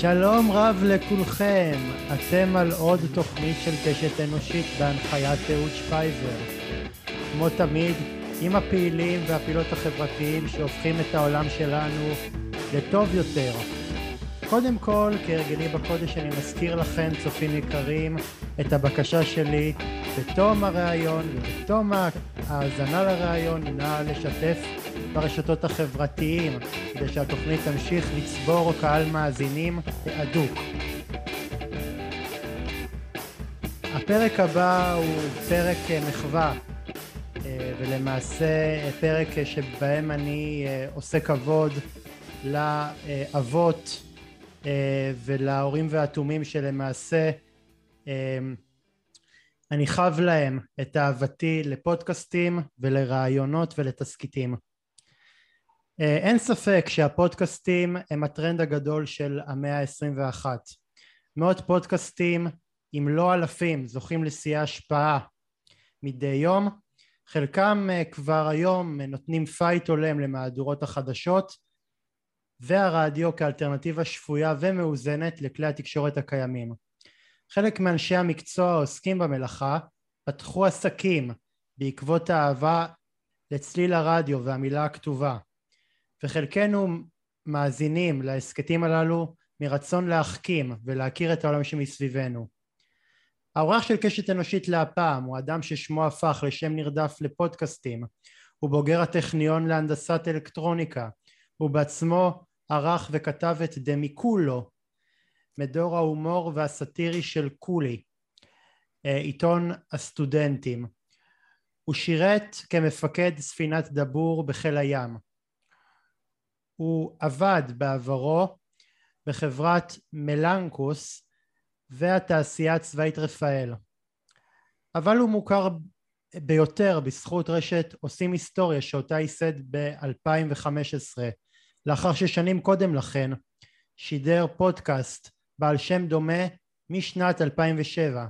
שלום רב לכולכם, אתם על עוד תוכנית של קשת אנושית בהנחיית אהוד שפייזר. כמו תמיד, עם הפעילים והפעילות החברתיים שהופכים את העולם שלנו לטוב יותר. קודם כל, כהרגלי בקודש, אני מזכיר לכם, צופים יקרים, את הבקשה שלי בתום הראיון ובתום ההאזנה לראיון, נא לשתף ברשתות החברתיים, כדי שהתוכנית תמשיך לצבור קהל מאזינים הדוק. הפרק הבא הוא פרק מחווה, אה, ולמעשה פרק שבהם אני אה, עושה כבוד לאבות אה, ולהורים והתומים שלמעשה אני חב להם את אהבתי לפודקאסטים ולרעיונות ולתסכיתים. אין ספק שהפודקאסטים הם הטרנד הגדול של המאה ה-21. מאות פודקאסטים, אם לא אלפים, זוכים לשיאי השפעה מדי יום. חלקם אה, כבר היום נותנים fight הולם למהדורות החדשות והרדיו כאלטרנטיבה שפויה ומאוזנת לכלי התקשורת הקיימים. חלק מאנשי המקצוע העוסקים במלאכה פתחו עסקים בעקבות האהבה לצליל הרדיו והמילה הכתובה וחלקנו מאזינים להסכתים הללו מרצון להחכים ולהכיר את העולם שמסביבנו. האורח של קשת אנושית להפעם הוא אדם ששמו הפך לשם נרדף לפודקאסטים, הוא בוגר הטכניון להנדסת אלקטרוניקה, הוא בעצמו ערך וכתב את דמיקולו, מדור ההומור והסאטירי של קולי, אה, עיתון הסטודנטים. הוא שירת כמפקד ספינת דבור בחיל הים. הוא עבד בעברו בחברת מלנקוס והתעשייה הצבאית רפאל. אבל הוא מוכר ביותר בזכות רשת עושים היסטוריה שאותה ייסד ב-2015 לאחר ששנים קודם לכן שידר פודקאסט בעל שם דומה משנת 2007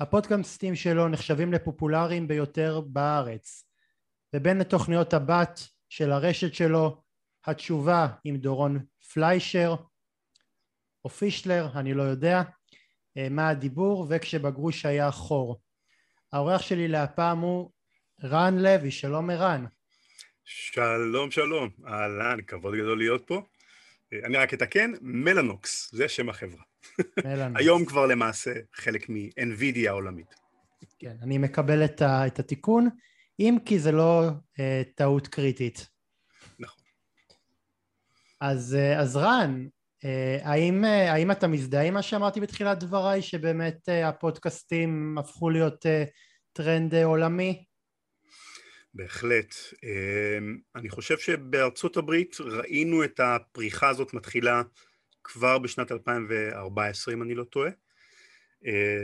הפודקאסטים שלו נחשבים לפופולריים ביותר בארץ ובין התוכניות הבת של הרשת שלו התשובה עם דורון פליישר או פישלר, אני לא יודע אה, מה הדיבור, וכשבגרוש היה חור. האורח שלי להפעם הוא רן לוי, שלום ערן. שלום שלום, אהלן, כבוד גדול להיות פה. אה, אני רק אתקן, מלאנוקס, זה שם החברה. מלאנוקס. היום כבר למעשה חלק מ-NVIDIA העולמית. כן, אני מקבל את, ה- את התיקון, אם כי זה לא אה, טעות קריטית. אז, אה, אז רן, אה, האם, אה, האם אתה מזדהה עם מה שאמרתי בתחילת דבריי, שבאמת הפודקאסטים הפכו להיות טרנד עולמי? בהחלט. אני חושב שבארצות הברית ראינו את הפריחה הזאת מתחילה כבר בשנת 2014, אם אני לא טועה.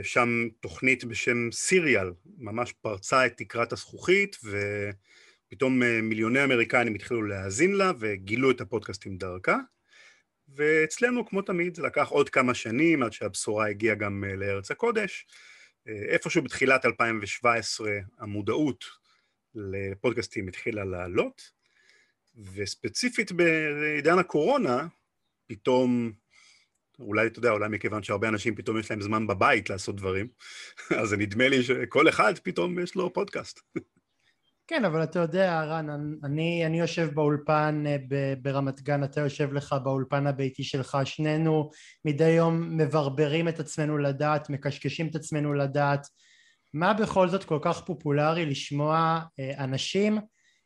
שם תוכנית בשם סיריאל ממש פרצה את תקרת הזכוכית, ו... פתאום אה, מיליוני אמריקאים התחילו להאזין לה וגילו את הפודקאסטים דרכה ואצלנו כמו תמיד זה לקח עוד כמה שנים עד שהבשורה הגיעה גם אה, לארץ הקודש אה, איפשהו בתחילת 2017 המודעות לפודקאסטים התחילה לעלות וספציפית בעידן הקורונה פתאום אולי אתה יודע, אולי מכיוון שהרבה אנשים פתאום יש להם זמן בבית לעשות דברים, אז נדמה לי שכל אחד פתאום יש לו פודקאסט. כן, אבל אתה יודע, רן, אני, אני יושב באולפן אה, ברמת גן, אתה יושב לך באולפן הביתי שלך, שנינו מדי יום מברברים את עצמנו לדעת, מקשקשים את עצמנו לדעת. מה בכל זאת כל כך פופולרי לשמוע אה, אנשים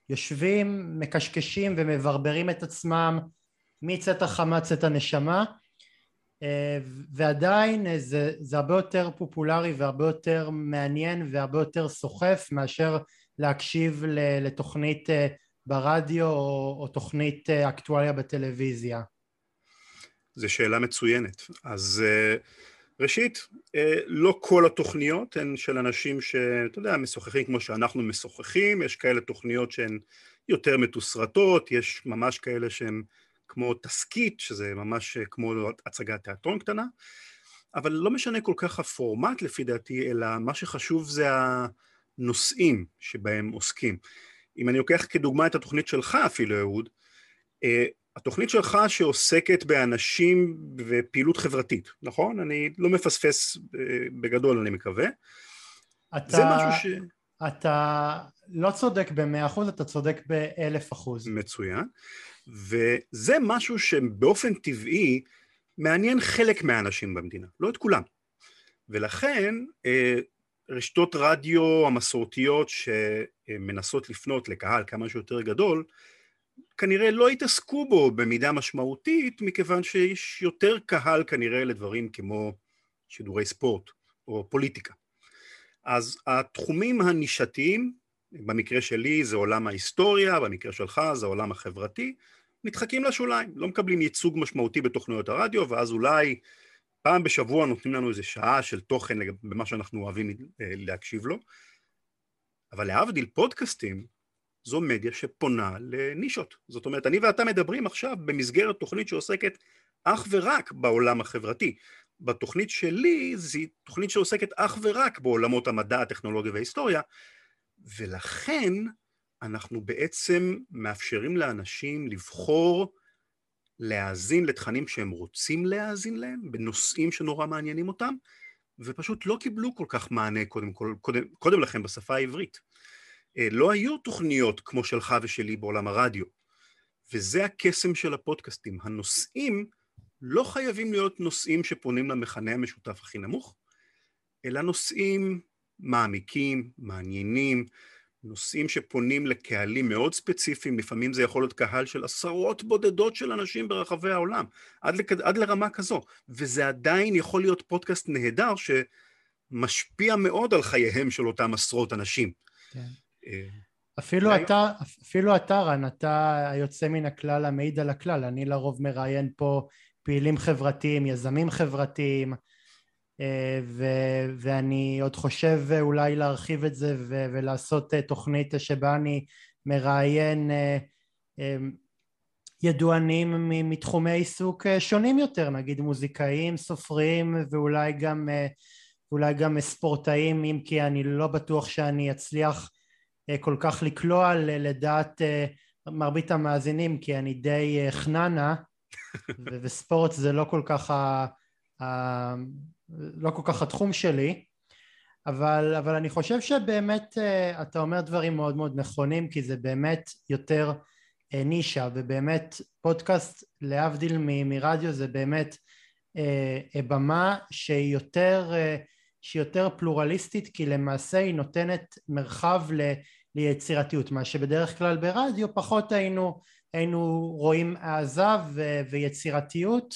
יושבים, מקשקשים ומברברים את עצמם מצאת החמה צאת הנשמה אה, ועדיין זה, זה הרבה יותר פופולרי והרבה יותר מעניין והרבה יותר סוחף מאשר להקשיב לתוכנית אה, ברדיו או, או תוכנית אה, אקטואליה בטלוויזיה? זו שאלה מצוינת. אז אה, ראשית, לא כל התוכניות הן של אנשים שאתה יודע, משוחחים כמו שאנחנו משוחחים, יש כאלה תוכניות שהן יותר מתוסרטות, יש ממש כאלה שהן כמו תסכית, שזה ממש כמו הצגת תיאטרון קטנה, אבל לא משנה כל כך הפורמט לפי דעתי, אלא מה שחשוב זה ה... נושאים שבהם עוסקים. אם אני לוקח כדוגמה את התוכנית שלך אפילו, אהוד, אה, התוכנית שלך שעוסקת באנשים ופעילות חברתית, נכון? אני לא מפספס בגדול, אני מקווה. אתה, זה משהו ש... אתה לא צודק במאה אחוז, אתה צודק באלף אחוז. מצוין. וזה משהו שבאופן טבעי מעניין חלק מהאנשים במדינה, לא את כולם. ולכן אה, רשתות רדיו המסורתיות שמנסות לפנות לקהל כמה שיותר גדול, כנראה לא יתעסקו בו במידה משמעותית, מכיוון שיש יותר קהל כנראה לדברים כמו שידורי ספורט או פוליטיקה. אז התחומים הנישתיים, במקרה שלי זה עולם ההיסטוריה, במקרה שלך זה העולם החברתי, נדחקים לשוליים, לא מקבלים ייצוג משמעותי בתוכניות הרדיו, ואז אולי פעם בשבוע נותנים לנו איזה שעה של תוכן במה שאנחנו אוהבים אה, להקשיב לו, אבל להבדיל פודקאסטים, זו מדיה שפונה לנישות. זאת אומרת, אני ואתה מדברים עכשיו במסגרת תוכנית שעוסקת אך ורק בעולם החברתי. בתוכנית שלי זו תוכנית שעוסקת אך ורק בעולמות המדע, הטכנולוגיה וההיסטוריה, ולכן אנחנו בעצם מאפשרים לאנשים לבחור להאזין לתכנים שהם רוצים להאזין להם, בנושאים שנורא מעניינים אותם, ופשוט לא קיבלו כל כך מענה קודם, קודם, קודם לכן בשפה העברית. אה, לא היו תוכניות כמו שלך ושלי בעולם הרדיו, וזה הקסם של הפודקאסטים. הנושאים לא חייבים להיות נושאים שפונים למכנה המשותף הכי נמוך, אלא נושאים מעמיקים, מעניינים, נושאים שפונים לקהלים מאוד ספציפיים, לפעמים זה יכול להיות קהל של עשרות בודדות של אנשים ברחבי העולם, עד, לכ... עד לרמה כזו, וזה עדיין יכול להיות פודקאסט נהדר שמשפיע מאוד על חייהם של אותם עשרות אנשים. כן. אה, אפילו אתה, אפילו אתה, רן, אתה היוצא מן הכלל המעיד על הכלל. אני לרוב מראיין פה פעילים חברתיים, יזמים חברתיים, ו- ואני עוד חושב אולי להרחיב את זה ו- ולעשות אה, תוכנית שבה אני מראיין ידוענים מתחומי עיסוק שונים יותר, נגיד מוזיקאים, סופרים ואולי גם, ואולי גם ספורטאים, אם כי אני לא בטוח שאני אצליח אה, כל כך לקלוע לדעת אה, מרבית המאזינים כי אני די אה, חננה וספורט זה לא כל כך ה... לא כל כך התחום שלי אבל, אבל אני חושב שבאמת אתה אומר דברים מאוד מאוד נכונים כי זה באמת יותר נישה ובאמת פודקאסט להבדיל מ- מרדיו זה באמת במה שהיא יותר שהיא יותר פלורליסטית כי למעשה היא נותנת מרחב ל, ליצירתיות מה שבדרך כלל ברדיו פחות היינו, היינו רואים העזה ו, ויצירתיות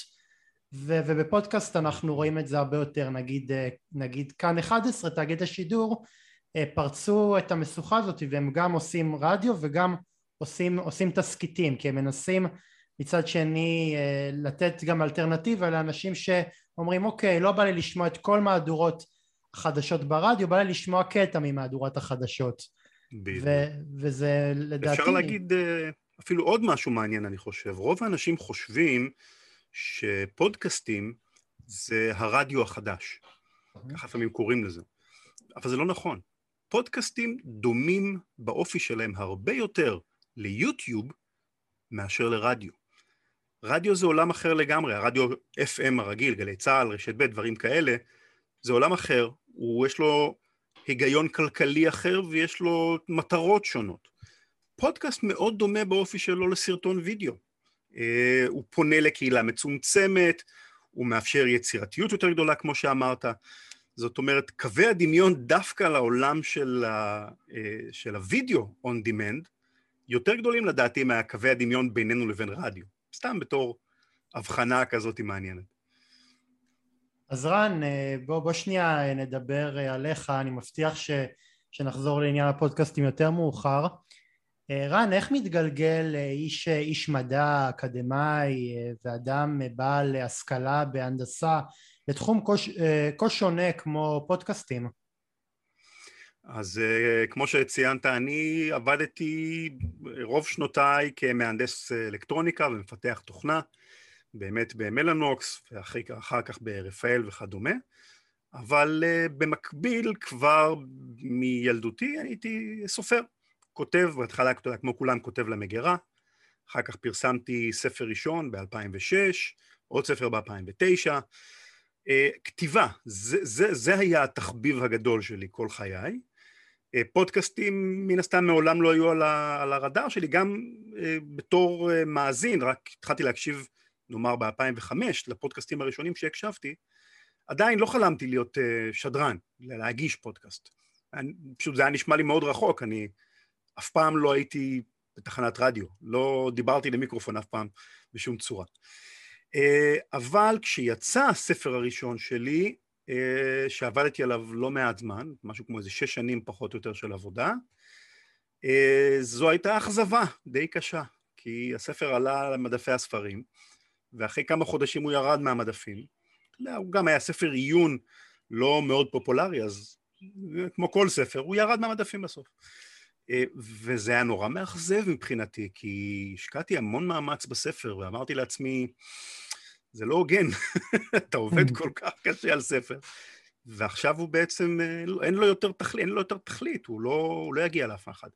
ו, ובפודקאסט אנחנו רואים את זה הרבה יותר נגיד, נגיד כאן 11 תאגיד השידור פרצו את המשוכה הזאת והם גם עושים רדיו וגם עושים, עושים תסכיתים כי הם מנסים מצד שני לתת גם אלטרנטיבה לאנשים שאומרים אוקיי לא בא לי לשמוע את כל מהדורות חדשות ברדיו, בא לי לשמוע קטע ממהדורת החדשות. ו- וזה לדעתי... אפשר להגיד אה, אפילו עוד משהו מעניין אני חושב. רוב האנשים חושבים שפודקאסטים זה הרדיו החדש. אוקיי. ככה לפעמים קוראים לזה. אבל זה לא נכון. פודקאסטים דומים באופי שלהם הרבה יותר ליוטיוב מאשר לרדיו. רדיו זה עולם אחר לגמרי, הרדיו FM הרגיל, גלי צה"ל, רשת ב', דברים כאלה, זה עולם אחר, הוא יש לו היגיון כלכלי אחר ויש לו מטרות שונות. פודקאסט מאוד דומה באופי שלו לסרטון וידאו. אה, הוא פונה לקהילה מצומצמת, הוא מאפשר יצירתיות יותר גדולה כמו שאמרת. זאת אומרת, קווי הדמיון דווקא לעולם של, ה, אה, של הוידאו on demand יותר גדולים לדעתי מהקווי הדמיון בינינו לבין רדיו. סתם בתור הבחנה כזאת מעניינת. אז רן, אה, בוא, בוא שנייה נדבר עליך, אני מבטיח ש, שנחזור לעניין הפודקאסטים יותר מאוחר. אה, רן, איך מתגלגל איש, איש מדע, אקדמאי ואדם בעל השכלה בהנדסה לתחום כה, שונה כמו פודקאסטים? אז כמו שציינת, אני עבדתי רוב שנותיי כמהנדס אלקטרוניקה ומפתח תוכנה. באמת במלאנוקס, ואחר כך ברפאל וכדומה, אבל במקביל כבר מילדותי הייתי סופר, כותב, בהתחלה כמו כולם כותב למגירה, אחר כך פרסמתי ספר ראשון ב-2006, עוד ספר ב-2009. אה, כתיבה, זה, זה, זה היה התחביב הגדול שלי כל חיי. אה, פודקאסטים מן הסתם מעולם לא היו על, ה, על הרדאר שלי, גם אה, בתור מאזין, רק התחלתי להקשיב נאמר ב-2005 לפודקאסטים הראשונים שהקשבתי, עדיין לא חלמתי להיות שדרן, להגיש פודקאסט. פשוט זה היה נשמע לי מאוד רחוק, אני אף פעם לא הייתי בתחנת רדיו, לא דיברתי למיקרופון אף פעם בשום צורה. אה, אבל כשיצא הספר הראשון שלי, אה, שעבדתי עליו לא מעט זמן, משהו כמו איזה שש שנים פחות או יותר של עבודה, אה, זו הייתה אכזבה די קשה, כי הספר עלה למדפי הספרים, ואחרי כמה חודשים הוא ירד מהמדפים. הוא גם היה ספר עיון לא מאוד פופולרי, אז כמו כל ספר, הוא ירד מהמדפים בסוף. וזה היה נורא מאכזב מבחינתי, כי השקעתי המון מאמץ בספר, ואמרתי לעצמי, זה לא הוגן, אתה עובד כל כך קשה על ספר, ועכשיו הוא בעצם, אה, אין לו יותר תכלית, אין לו יותר תכלית, הוא לא, הוא לא יגיע לאף אחד.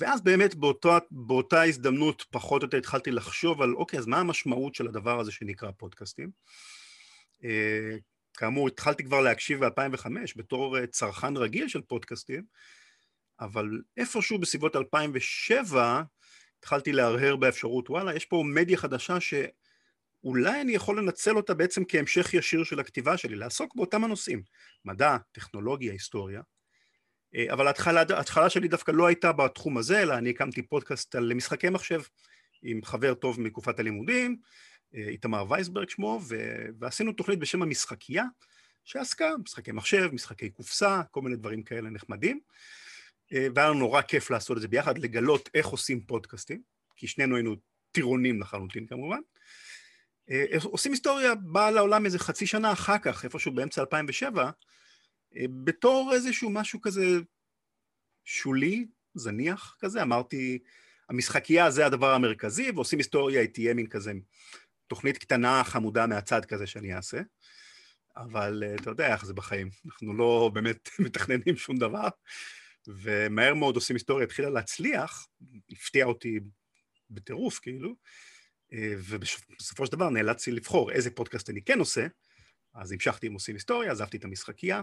ואז באמת באותו, באותה הזדמנות פחות או יותר התחלתי לחשוב על, אוקיי, אז מה המשמעות של הדבר הזה שנקרא פודקאסטים? אה, כאמור, התחלתי כבר להקשיב ב-2005 בתור אה, צרכן רגיל של פודקאסטים, אבל איפשהו בסביבות 2007 התחלתי להרהר באפשרות, וואלה, יש פה מדיה חדשה שאולי אני יכול לנצל אותה בעצם כהמשך ישיר של הכתיבה שלי, לעסוק באותם הנושאים, מדע, טכנולוגיה, היסטוריה. אה, אבל ההתחלה, ההתחלה שלי דווקא לא הייתה בתחום הזה, אלא אני הקמתי פודקאסט על משחקי מחשב עם חבר טוב מתקופת הלימודים, אה, איתמר וייסברג שמו, ו... ועשינו תוכנית בשם המשחקייה, שעסקה משחקי מחשב, משחקי קופסה, כל מיני דברים כאלה נחמדים. אה, והיה לנו נורא כיף לעשות את זה ביחד, לגלות איך עושים פודקאסטים, כי שנינו היינו טירונים לחלוטין כמובן. אה, עושים היסטוריה באה לעולם איזה חצי שנה אחר כך, איפשהו באמצע 2007, אה, בתור איזשהו משהו כזה שולי, זניח כזה, אמרתי, המשחקייה זה הדבר המרכזי, ועושים היסטוריה, היא תהיה מין כזה תוכנית קטנה, חמודה מהצד כזה שאני אעשה. אבל אתה יודע איך זה בחיים, אנחנו לא באמת מתכננים שום דבר. ומהר מאוד עושים היסטוריה, התחילה להצליח, הפתיע אותי בטירוף כאילו, אה, ובסופו של דבר נאלצתי לבחור איזה פודקאסט אני כן עושה, אז המשכתי עם עושים היסטוריה, עזבתי את המשחקייה,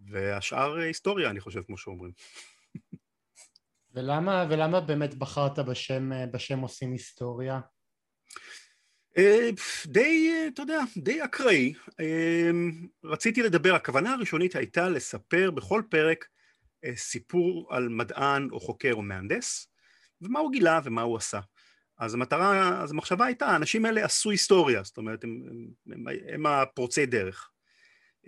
והשאר היסטוריה, אני חושב, כמו שאומרים. ולמה, ולמה באמת בחרת בשם, בשם עושים היסטוריה? אה, די, אתה יודע, די אקראי. אה, רציתי לדבר, הכוונה הראשונית הייתה לספר בכל פרק אה, סיפור על מדען או חוקר או מהנדס, ומה הוא גילה ומה הוא עשה. אז המטרה, אז המחשבה הייתה, האנשים האלה עשו היסטוריה, זאת אומרת, הם, הם, הם, הם הפורצי דרך.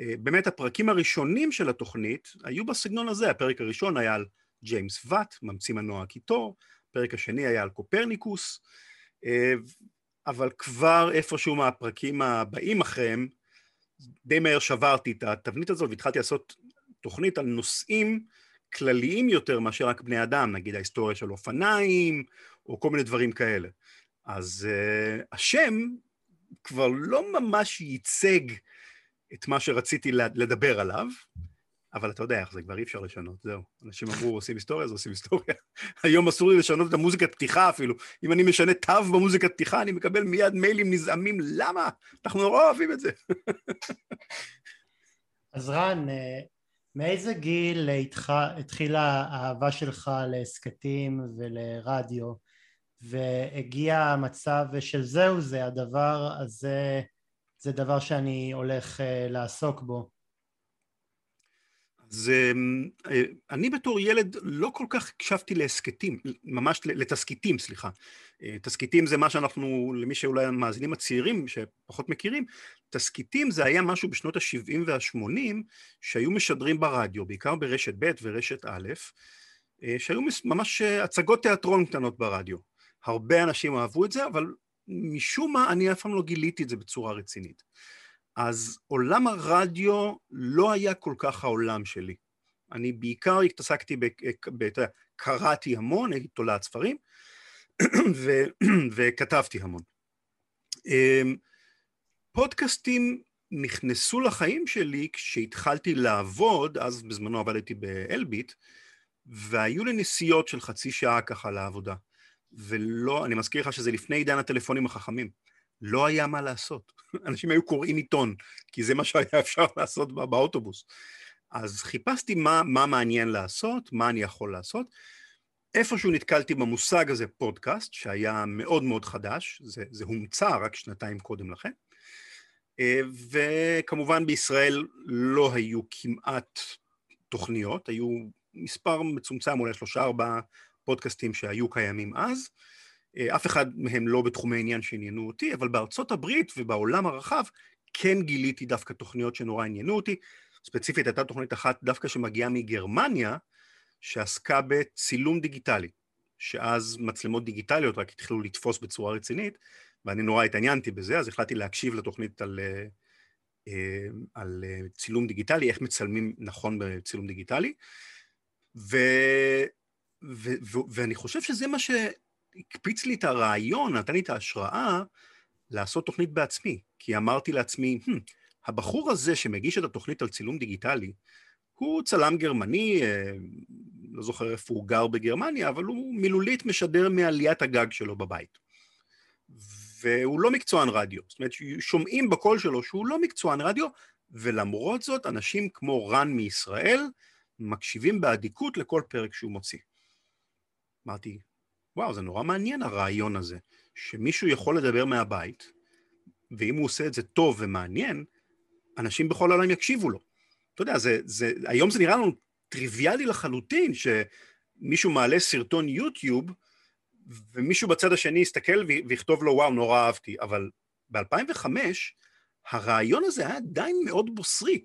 אה, באמת הפרקים הראשונים של התוכנית היו בסגנון הזה, הפרק הראשון היה על ג'יימס ואט, ממציא מנוע הקיטור, הפרק השני היה על קופרניקוס, אה, אבל כבר איפשהו מהפרקים הבאים אחריהם, די מהר שברתי את התבנית הזאת והתחלתי לעשות תוכנית על נושאים כלליים יותר מאשר רק בני אדם, נגיד ההיסטוריה של אופניים, או כל מיני דברים כאלה. אז uh, השם כבר לא ממש ייצג את מה שרציתי לדבר עליו, אבל אתה יודע איך זה, כבר אי אפשר לשנות, זהו. אנשים אמרו, עושים היסטוריה, אז עושים היסטוריה. היום אסור לי לשנות את המוזיקת פתיחה אפילו. אם אני משנה תו במוזיקת פתיחה, אני מקבל מיד מיילים נזעמים, למה? אנחנו נורא אוהבים את זה. אז רן, אה, מאיזה גיל התח... התחילה האהבה שלך להסכתים ולרדיו והגיע המצב של זהו זה הדבר הזה זה דבר שאני הולך אה, לעסוק בו זה, אה, אני בתור ילד לא כל כך הקשבתי להסכתים, ממש לתסכיתים, סליחה. אה, תסכיתים זה מה שאנחנו, למי שאולי המאזינים הצעירים שפחות מכירים, תסכיתים זה היה משהו בשנות ה-70 וה-80 שהיו משדרים ברדיו, בעיקר ברשת ב' ורשת א', אה, שהיו ממש הצגות תיאטרון קטנות ברדיו. הרבה אנשים אהבו את זה, אבל משום מה אני אף פעם לא גיליתי את זה בצורה רצינית. אז עולם הרדיו לא היה כל כך העולם שלי. אני בעיקר התעסקתי, קראתי המון, הייתי תולעת ספרים, ו, וכתבתי המון. אמ, פודקאסטים נכנסו לחיים שלי כשהתחלתי לעבוד, אז בזמנו עבדתי באלביט, והיו לי נסיעות של חצי שעה ככה לעבודה. ולא, אני מזכיר לך שזה לפני עידן הטלפונים החכמים. לא היה מה לעשות. אנשים היו קוראים עיתון, כי זה מה שהיה אפשר לעשות באוטובוס. אז חיפשתי מה, מה מעניין לעשות, מה אני יכול לעשות. איפשהו נתקלתי במושג הזה פודקאסט, שהיה מאוד מאוד חדש, זה, זה הומצא רק שנתיים קודם לכן. אה, וכמובן בישראל לא היו כמעט תוכניות, היו מספר מצומצם, אולי שלושה ארבעה פודקאסטים שהיו קיימים אז. אה, אף אחד מהם לא בתחומי עניין שעניינו אותי, אבל בארצות הברית ובעולם הרחב כן גיליתי דווקא תוכניות שנורא עניינו אותי. ספציפית הייתה תוכנית אחת דווקא שמגיעה מגרמניה, שעסקה בצילום דיגיטלי, שאז מצלמות דיגיטליות רק התחילו לתפוס בצורה רצינית, ואני נורא התעניינתי בזה, אז החלטתי להקשיב לתוכנית על, אה, אה, על צילום דיגיטלי, איך מצלמים נכון בצילום דיגיטלי, ו, ו, ו, ואני חושב שזה מה ש... הקפיץ לי את הרעיון, נתן לי את ההשראה לעשות תוכנית בעצמי, כי אמרתי לעצמי, hmm, הבחור הזה שמגיש את התוכנית על צילום דיגיטלי, הוא צלם גרמני, אה, לא זוכר איפה הוא גר בגרמניה, אבל הוא מילולית משדר מעליית הגג שלו בבית. והוא לא מקצוען רדיו, זאת אומרת, שומעים בקול שלו שהוא לא מקצוען רדיו, ולמרות זאת, אנשים כמו רן מישראל מקשיבים באדיקות לכל פרק שהוא מוציא. אמרתי, וואו, זה נורא מעניין הרעיון הזה, שמישהו יכול לדבר מהבית, ואם הוא עושה את זה טוב ומעניין, אנשים בכל העולם יקשיבו לו. אתה יודע, זה, זה, היום זה נראה לנו טריוויאלי לחלוטין, שמישהו מעלה סרטון יוטיוב, ומישהו בצד השני יסתכל ויכתוב לו, וואו, נורא אהבתי, אבל ב-2005, הרעיון הזה היה עדיין מאוד בוסרי.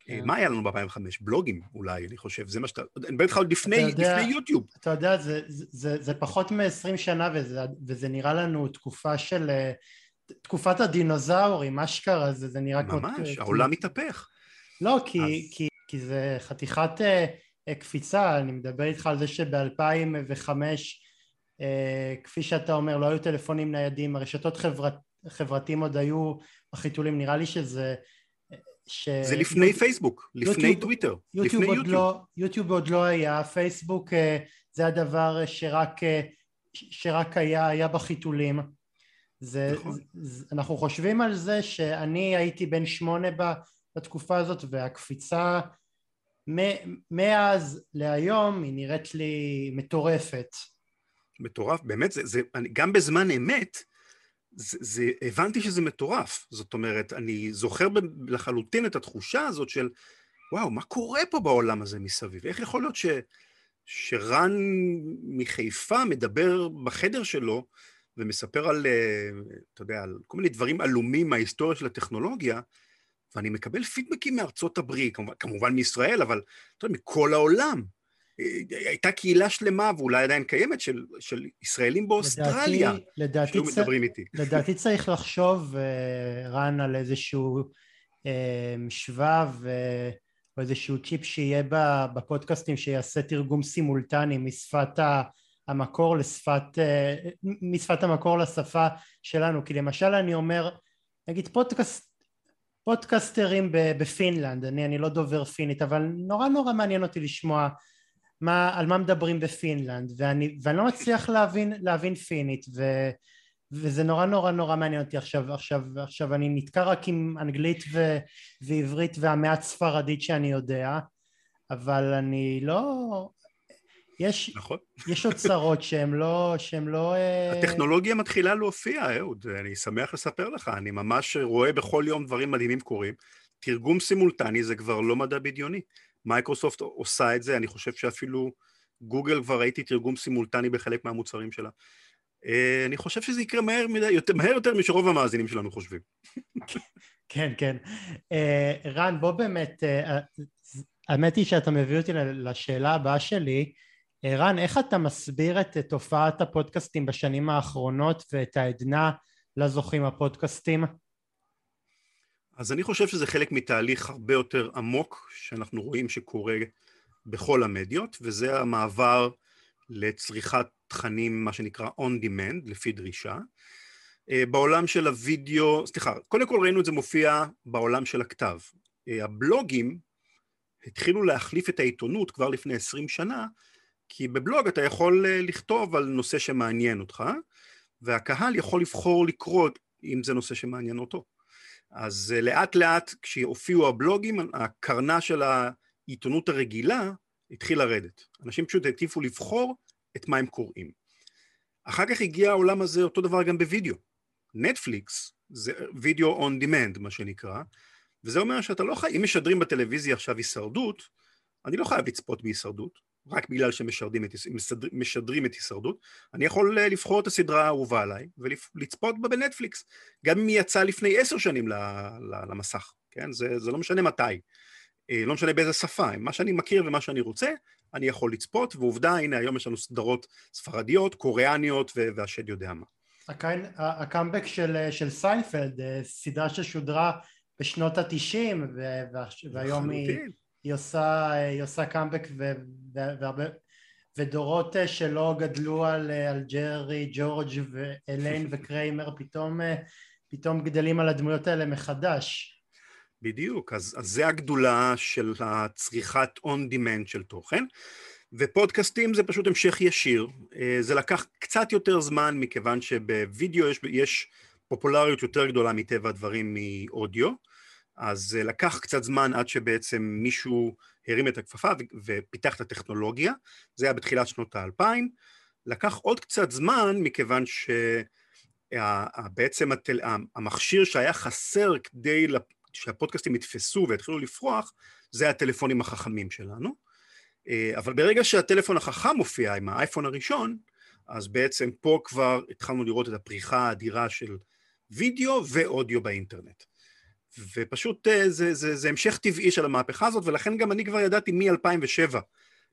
כן. מה היה לנו ב-2005? בלוגים אולי, אני חושב, זה מה שאתה... אני איתך עוד לפני, לפני יוטיוב. אתה יודע, זה, זה, זה פחות מ-20 שנה וזה, וזה נראה לנו תקופה של... תקופת הדינוזאורים, אשכרה, זה, זה נראה כמו... ממש, העולם מתהפך. לא, כי, אז... כי, כי זה חתיכת uh, קפיצה, אני מדבר איתך על זה שב-2005, uh, כפי שאתה אומר, לא היו טלפונים ניידים, הרשתות חברת, חברתיים עוד היו בחיתולים, נראה לי שזה... ש... זה לפני יוט... פייסבוק, לפני יוטיוב, טוויטר, יוטיוב לפני יוטיוב. לא, יוטיוב עוד לא היה, פייסבוק אה, זה הדבר שרק, אה, שרק היה, היה בחיתולים. זה, נכון. זה, אנחנו חושבים על זה שאני הייתי בן שמונה בתקופה הזאת והקפיצה מאז להיום היא נראית לי מטורפת. מטורף, באמת, זה, זה, גם בזמן אמת זה, זה, הבנתי שזה מטורף. זאת אומרת, אני זוכר לחלוטין את התחושה הזאת של, וואו, מה קורה פה בעולם הזה מסביב? איך יכול להיות ש, שרן מחיפה מדבר בחדר שלו ומספר על, אה, אתה יודע, על כל מיני דברים עלומים מההיסטוריה של הטכנולוגיה, ואני מקבל פידבקים מארצות הברית, כמובן, כמובן מישראל, אבל אתה יודע, מכל העולם. הייתה קהילה שלמה, ואולי עדיין קיימת, של, של ישראלים באוסטרליה, לדעתי, שהיו מדברים איתי. לדעתי צריך לחשוב, אה, רן, על איזשהו אה, שבב אה, או איזשהו צ'יפ שיהיה בפודקאסטים שיעשה תרגום סימולטני משפת המקור לשפת, משפת המקור לשפה שלנו, כי למשל אני אומר, נגיד פודקאסט פודקסטרים בפינלנד, אני, אני לא דובר פינית, אבל נורא נורא מעניין אותי לשמוע מה, על מה מדברים בפינלנד ואני, ואני לא מצליח להבין, להבין פינית ו, וזה נורא נורא נורא מעניין אותי עכשיו, עכשיו, עכשיו אני נתקע רק עם אנגלית ו, ועברית והמעט ספרדית שאני יודע אבל אני לא... יש, נכון. יש אוצרות שהם לא... שהם לא אה, הטכנולוגיה מתחילה להופיע, אהוד, אני שמח לספר לך, אני ממש רואה בכל יום דברים מדהימים קורים. תרגום סימולטני זה כבר לא מדע בדיוני. מייקרוסופט עושה את זה, אני חושב שאפילו גוגל כבר ראיתי תרגום סימולטני בחלק מהמוצרים שלה. אה, אני חושב שזה יקרה מהר, מדי, יותר, מהר יותר משרוב המאזינים שלנו חושבים. כן, כן. אה, רן, בוא באמת, האמת היא שאתה מביא אותי לשאלה הבאה שלי. רן, איך אתה מסביר את תופעת הפודקאסטים בשנים האחרונות ואת העדנה לזוכים הפודקאסטים? אז אני חושב שזה חלק מתהליך הרבה יותר עמוק שאנחנו רואים שקורה בכל המדיות, וזה המעבר לצריכת תכנים, מה שנקרא on demand, לפי דרישה. אה, בעולם של הוידאו, סליחה, קודם כל ראינו את זה מופיע בעולם של הכתב. אה, הבלוגים התחילו להחליף את העיתונות כבר לפני עשרים שנה, כי בבלוג אתה יכול לכתוב על נושא שמעניין אותך, והקהל יכול לבחור לקרוא אם זה נושא שמעניין אותו. אז לאט לאט כשהופיעו הבלוגים, הקרנה של העיתונות הרגילה התחיל לרדת. אנשים פשוט העטיפו לבחור את מה הם קוראים. אחר כך הגיע העולם הזה אותו דבר גם בווידאו. נטפליקס זה וידאו און דימנד מה שנקרא, וזה אומר שאתה לא חייב, אם משדרים בטלוויזיה עכשיו הישרדות, אני לא חייב לצפות בהישרדות, רק בגלל שמשדרים את, הישרדות, אני יכול אה, לבחור את הסדרה האהובה עליי ולצפות בה בנטפליקס, גם אם היא יצאה לפני עשר שנים למסך, כן? זה, זה לא משנה מתי. אה, לא משנה באיזה שפה, מה שאני מכיר ומה שאני רוצה, אני יכול לצפות, ועובדה, הנה היום יש לנו סדרות ספרדיות, קוריאניות והשד יודע מה. הקאמבק של, של סיינפלד, אה, סדרה ששודרה בשנות התשעים, והיום היא, היא, עושה, היא עושה קאמבק והרבה... ודורות אה, שלא גדלו על, על ג'רי, ג'ורג' ואליין וקריימר פתאום, פתאום גדלים על הדמויות האלה מחדש. בדיוק, אז, אז זה הגדולה של הצריכת demand של תוכן, ופודקאסטים זה פשוט המשך ישיר, אה, זה לקח קצת יותר זמן מכיוון שבווידאו יש, יש פופולריות יותר גדולה מטבע הדברים מאודיו, אז זה לקח קצת זמן עד שבעצם מישהו הרים את הכפפה ופיתח את הטכנולוגיה, זה היה בתחילת שנות האלפיים, לקח עוד קצת זמן מכיוון שבעצם המכשיר שהיה חסר כדי שהפודקאסטים יתפסו ויתחילו לפרוח, זה הטלפונים החכמים שלנו. אה, אבל ברגע שהטלפון החכם מופיע עם האייפון הראשון, אז בעצם פה כבר התחלנו לראות את הפריחה האדירה של וידאו ואודיו באינטרנט. ופשוט אה, זה, זה, זה המשך טבעי של המהפכה הזאת, ולכן גם אני כבר ידעתי מ-2007.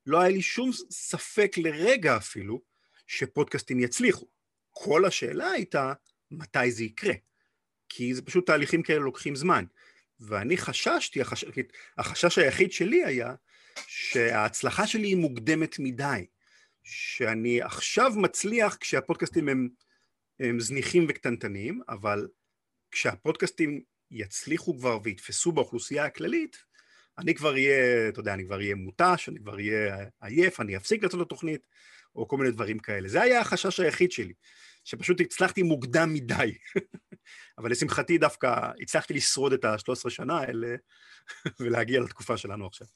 לא היה לי שום ספק לרגע אפילו שפודקאסטים יצליחו. כל השאלה הייתה מתי זה יקרה. כי זה פשוט תהליכים כאלה לוקחים זמן. ואני חששתי, החש... החשש היחיד שלי היה שההצלחה שלי היא מוקדמת מדי, שאני עכשיו מצליח כשהפודקאסטים הם, הם זניחים וקטנטנים, אבל כשהפודקאסטים יצליחו כבר ויתפסו באוכלוסייה הכללית, אני כבר אהיה, אתה יודע, אני כבר אהיה מותש, אני כבר אהיה עייף, אני אפסיק לעשות את התוכנית, או כל מיני דברים כאלה. זה היה החשש היחיד שלי, שפשוט הצלחתי מוקדם מדי. אבל לשמחתי דווקא הצלחתי לשרוד את ה-13 שנה האלה ולהגיע לתקופה שלנו עכשיו.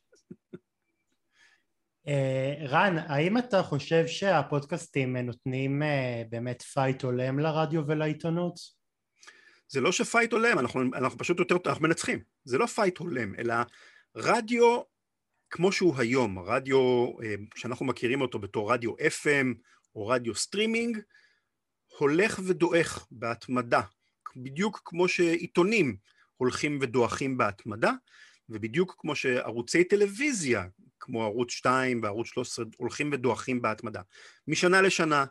אה, רן, האם אתה חושב שהפודקאסטים נותנים אה, באמת פייט הולם לרדיו ולעיתונות? זה לא שפייט הולם, אנחנו, אנחנו פשוט יותר, אנחנו מנצחים. זה לא פייט הולם, אלא רדיו כמו שהוא היום, רדיו אה, שאנחנו מכירים אותו בתור רדיו FM או רדיו סטרימינג, הולך ודועך בהתמדה, בדיוק כמו שעיתונים הולכים ודועכים בהתמדה, ובדיוק כמו שערוצי טלוויזיה, כמו ערוץ 2 וערוץ 13, הולכים ודועכים בהתמדה. משנה לשנה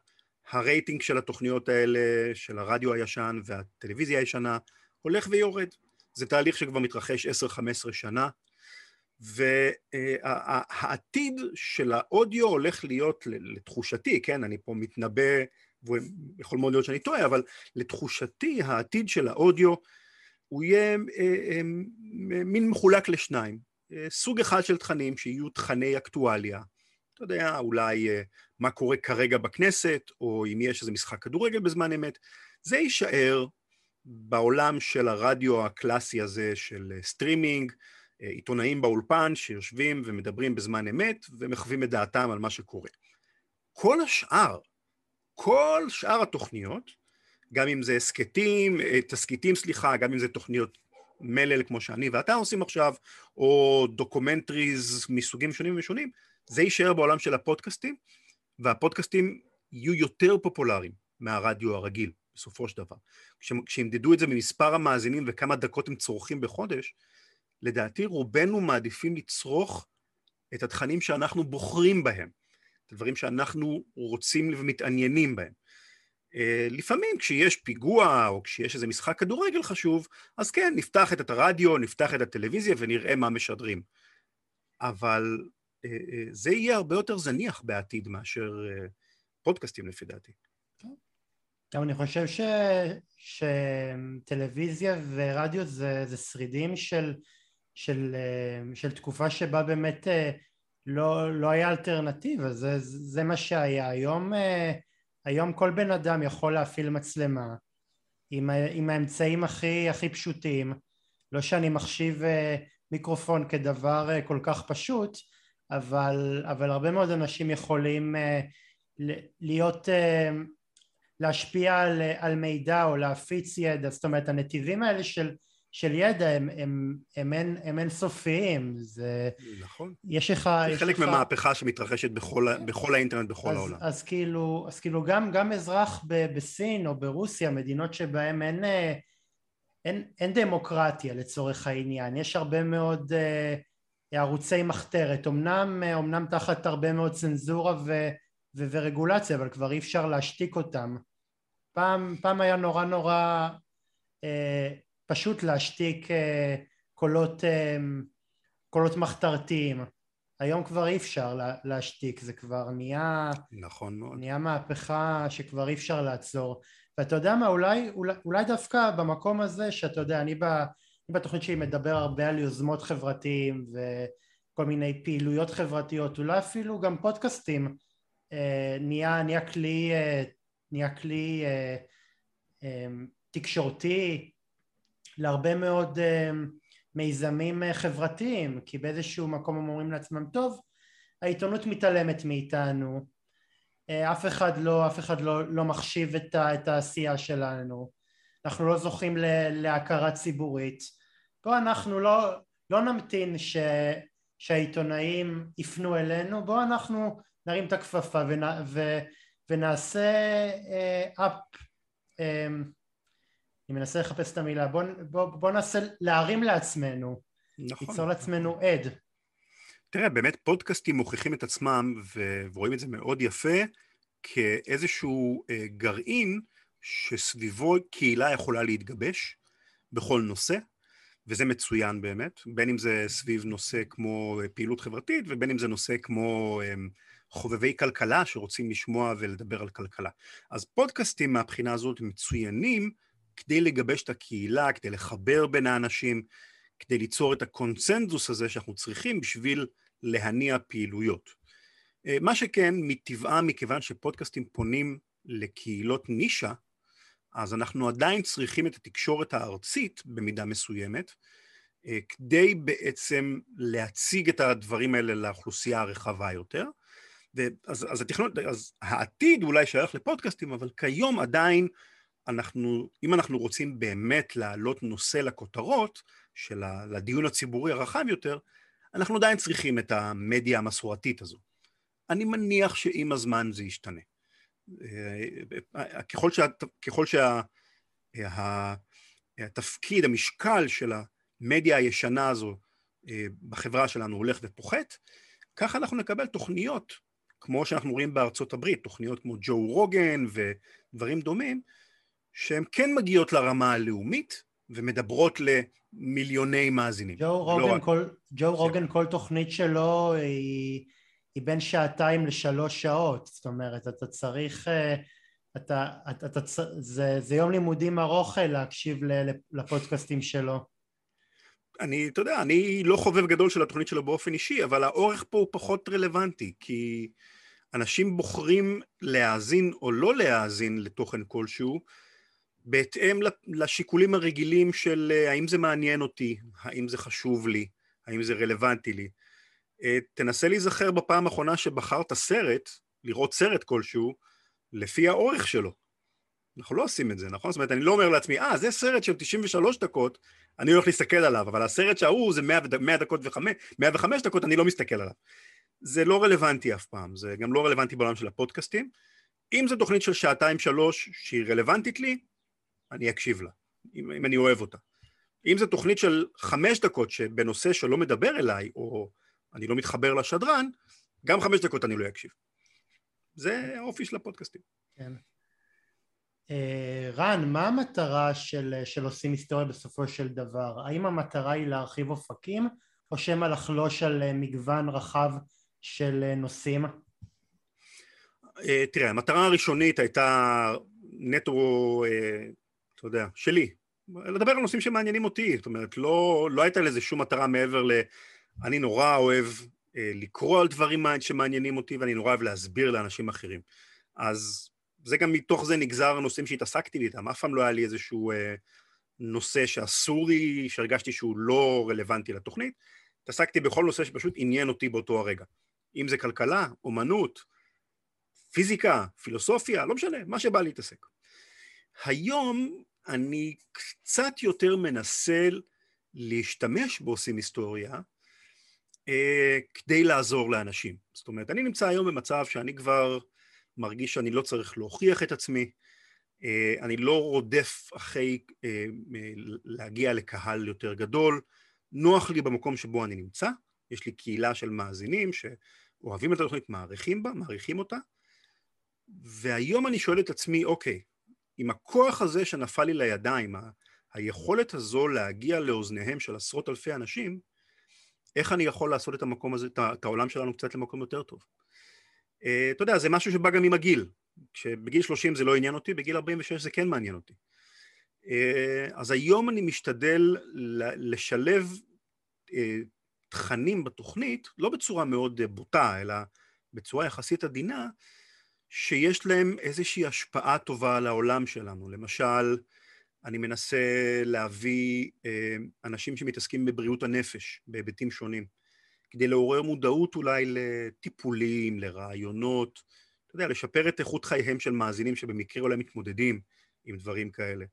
הרייטינג של התוכניות האלה, של הרדיו הישן והטלוויזיה הישנה, הולך ויורד. זה תהליך שכבר מתרחש 10-15 שנה, והעתיד של האודיו הולך להיות, לתחושתי, כן, אני פה מתנבא ויכול מאוד להיות שאני טועה, אבל לתחושתי העתיד של האודיו הוא יהיה אה, אה, מין מחולק לשניים. אה, סוג אחד של תכנים שיהיו תכני אקטואליה, אתה יודע, אולי מה קורה כרגע בכנסת, או אם יש איזה משחק כדורגל בזמן אמת, זה יישאר בעולם של הרדיו הקלאסי הזה של סטרימינג, עיתונאים באולפן שיושבים ומדברים בזמן אמת ומחווים את דעתם על מה שקורה. כל השאר, כל שאר התוכניות, גם אם זה הסכתים, אה, תסכיתים סליחה, גם אם זה תוכניות מלל כמו שאני ואתה עושים עכשיו, או documentaries מסוגים שונים ושונים, זה יישאר בעולם של הפודקאסטים, והפודקאסטים יהיו יותר פופולריים מהרדיו הרגיל, בסופו של דבר. כשימדדו את זה ממספר המאזינים וכמה דקות הם צורכים בחודש, לדעתי רובנו מעדיפים לצרוך את התכנים שאנחנו בוחרים בהם. דברים שאנחנו רוצים ומתעניינים בהם. אה, לפעמים כשיש פיגוע או כשיש איזה משחק כדורגל חשוב, אז כן, נפתח את הרדיו, נפתח את הטלוויזיה ונראה מה משדרים. אבל זה יהיה הרבה יותר זניח בעתיד מאשר פודקאסטים לפי דעתי. גם אני חושב ש... שטלוויזיה ורדיו זה, זה שרידים של, של, של תקופה שבה באמת לא, לא היה אלטרנטיבה, זה, זה מה שהיה. היום, אה, היום כל בן אדם יכול להפעיל מצלמה עם, עם האמצעים הכי, הכי פשוטים, לא שאני מחשיב אה, מיקרופון כדבר אה, כל כך פשוט, אבל, אבל הרבה מאוד אנשים יכולים להיות, להשפיע על, על מידע או להפיץ ידע, זאת אומרת הנתיבים האלה של של ידע הם, הם, הם, הם, הם אינסופיים, זה... נכון. יש לך... זה חלק לך... ממהפכה שמתרחשת בכל, בכל האינטרנט בכל אז, העולם. אז כאילו, אז כאילו גם, גם אזרח ב, בסין או ברוסיה, מדינות שבהן אין, אה, אין, אין דמוקרטיה לצורך העניין, יש הרבה מאוד uh, ערוצי מחתרת, אמנם, אה, אמנם תחת הרבה מאוד צנזורה ו, ו, ורגולציה, אבל כבר אי אפשר להשתיק אותם. פעם, פעם היה נורא נורא... Uh, פשוט להשתיק אה, קולות, אה, קולות מחתרתיים. היום כבר אי אפשר להשתיק, זה כבר נהיה... נכון מאוד. נהיה מהפכה שכבר אי אפשר לעצור. ואתה יודע מה, אולי, אולי, אולי דווקא במקום הזה, שאתה יודע, אני, ב, אני בתוכנית שלי מדבר הרבה על יוזמות חברתיים וכל מיני פעילויות חברתיות, אולי אפילו גם פודקאסטים, אה, נהיה, נהיה כלי, אה, נהיה כלי אה, אה, תקשורתי, להרבה מאוד אה, מיזמים אה, חברתיים, כי באיזשהו מקום הם אומרים לעצמם, טוב, העיתונות מתעלמת מאיתנו, אף אחד לא, אף אחד לא, לא מחשיב את, ה, את העשייה שלנו, אנחנו לא זוכים להכרה ציבורית, בואו אנחנו לא, לא נמתין ש, שהעיתונאים יפנו אלינו, בואו אנחנו נרים את הכפפה ונ, ו, ונעשה אפ uh, אני מנסה לחפש את המילה, בוא, בוא, בוא ננסה להרים לעצמנו, נכון. ליצור לעצמנו עד. תראה, באמת פודקאסטים מוכיחים את עצמם, ורואים את זה מאוד יפה, כאיזשהו אה, גרעין שסביבו קהילה יכולה להתגבש בכל נושא, וזה מצוין באמת, בין אם זה סביב נושא כמו אה, פעילות חברתית, ובין אם זה נושא כמו אה, חובבי כלכלה שרוצים לשמוע ולדבר על כלכלה. אז פודקאסטים מהבחינה הזאת מצוינים כדי לגבש את הקהילה, כדי לחבר בין האנשים, כדי ליצור את הקונצנזוס הזה שאנחנו צריכים בשביל להניע פעילויות. אה, מה שכן, מטבעם, מכיוון שפודקאסטים פונים לקהילות נישה, אז אנחנו עדיין צריכים את התקשורת הארצית במידה מסוימת, אה, כדי בעצם להציג את הדברים האלה לאוכלוסייה הרחבה יותר. ואז, אז, התכנון, אז העתיד אולי שייך לפודקאסטים, אבל כיום עדיין אנחנו, אם אנחנו רוצים באמת להעלות נושא לכותרות, של ה, לדיון הציבורי הרחב יותר, אנחנו עדיין צריכים את המדיה המסורתית הזו. אני מניח שעם הזמן זה ישתנה. ככל, שה, ככל שהתפקיד, המשקל של המדיה הישנה הזו אה, בחברה שלנו הולך ופוחת, ככה אנחנו נקבל תוכניות, כמו שאנחנו רואים בארצות הברית, תוכניות כמו ג'ו רוגן ודברים דומים, שהן כן מגיעות לרמה הלאומית ומדברות למיליוני מאזינים. ג'ו לא רוגן, לא כל, ג'ו רוגן כל תוכנית שלו היא, היא בין שעתיים לשלוש שעות, זאת אומרת אתה צריך, אה, אתה, אתה, אתה, זה, זה יום לימודים ארוך אה, להקשיב לפודקאסטים שלו. אני, אתה יודע, אני לא חובב גדול של התוכנית שלו באופן אישי, אבל האורך פה הוא פחות רלוונטי, כי אנשים בוחרים להאזין או לא להאזין לתוכן כלשהו, בהתאם לשיקולים הרגילים של אה, האם זה מעניין אותי, האם זה חשוב לי, האם זה רלוונטי לי. אה, תנסה להיזכר בפעם האחרונה שבחרת סרט, לראות סרט כלשהו, לפי האורך שלו. אנחנו לא עושים את זה, נכון? זאת אומרת, אני לא אומר לעצמי, אה, זה סרט של 93 דקות, אני הולך להסתכל עליו, אבל הסרט שההוא זה 100, 100 דקות ו-5 105 דקות, אני לא מסתכל עליו. זה לא רלוונטי אף פעם, זה גם לא רלוונטי בעולם של הפודקאסטים. אם זו תוכנית של שעתיים-שלוש שהיא רלוונטית לי, אני אקשיב לה, אם, אם אני אוהב אותה. אם זו תוכנית של חמש דקות שבנושא שלא מדבר אליי, או אני לא מתחבר לשדרן, גם חמש דקות אני לא אקשיב. זה האופי של הפודקאסטים. כן. אה, רן, מה המטרה של, של עושים היסטוריה בסופו של דבר? האם המטרה היא להרחיב אופקים, או שמא לחלוש על אה, מגוון רחב של אה, נושאים? תראה, המטרה הראשונית הייתה נטו אתה יודע, שלי. לדבר על נושאים שמעניינים אותי, זאת אומרת, לא, לא הייתה לזה שום מטרה מעבר ל... אני נורא אוהב לקרוא על דברים שמעניינים אותי, ואני נורא אוהב להסביר לאנשים אחרים. אז זה גם מתוך זה נגזר הנושאים שהתעסקתי איתם, אף פעם לא היה לי איזשהו אה, נושא שאסור לי, שהרגשתי שהוא לא רלוונטי לתוכנית, התעסקתי בכל נושא שפשוט עניין אותי באותו הרגע. אם זה כלכלה, אומנות, פיזיקה, פילוסופיה, לא משנה, מה שבא להתעסק. היום אני קצת יותר מנסה להשתמש בעושים היסטוריה אה, כדי לעזור לאנשים. זאת אומרת, אני נמצא היום במצב שאני כבר מרגיש שאני לא צריך להוכיח את עצמי, אה, אני לא רודף אחרי אה, להגיע לקהל יותר גדול, נוח לי במקום שבו אני נמצא, יש לי קהילה של מאזינים שאוהבים את התוכנית, מעריכים בה, מעריכים אותה, והיום אני שואל את עצמי, אוקיי, עם הכוח הזה שנפל לי לידיים, היכולת הזו להגיע לאוזניהם של עשרות אלפי אנשים, איך אני יכול לעשות את המקום הזה, את העולם שלנו קצת למקום יותר טוב? אה, אתה יודע, זה משהו שבא גם עם הגיל. כשבגיל 30 זה לא עניין אותי, בגיל 46 זה כן מעניין אותי. אה, אז היום אני משתדל לשלב אה, תכנים בתוכנית, לא בצורה מאוד בוטה, אלא בצורה יחסית עדינה, שיש להם איזושהי השפעה טובה על העולם שלנו. למשל, אני מנסה להביא אנשים שמתעסקים בבריאות הנפש בהיבטים שונים. כדי לעורר מודעות אולי לטיפולים, לרעיונות, אתה יודע, לשפר את איכות חייהם של מאזינים שבמקרה אולי מתמודדים עם דברים כאלה.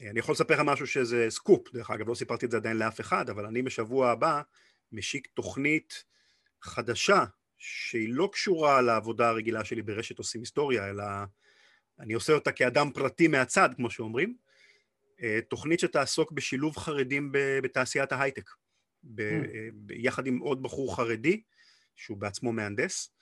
אני יכול לספר לך משהו שזה סקופ, דרך אגב, לא סיפרתי את זה עדיין לאף אחד, אבל אני בשבוע הבא משיק תוכנית חדשה שהיא לא קשורה לעבודה הרגילה שלי ברשת עושים היסטוריה, אלא אני עושה אותה כאדם פרטי מהצד, כמו שאומרים, תוכנית שתעסוק בשילוב חרדים בתעשיית ההייטק. ב, mm. יחד עם עוד בחור חרדי, שהוא בעצמו מהנדס,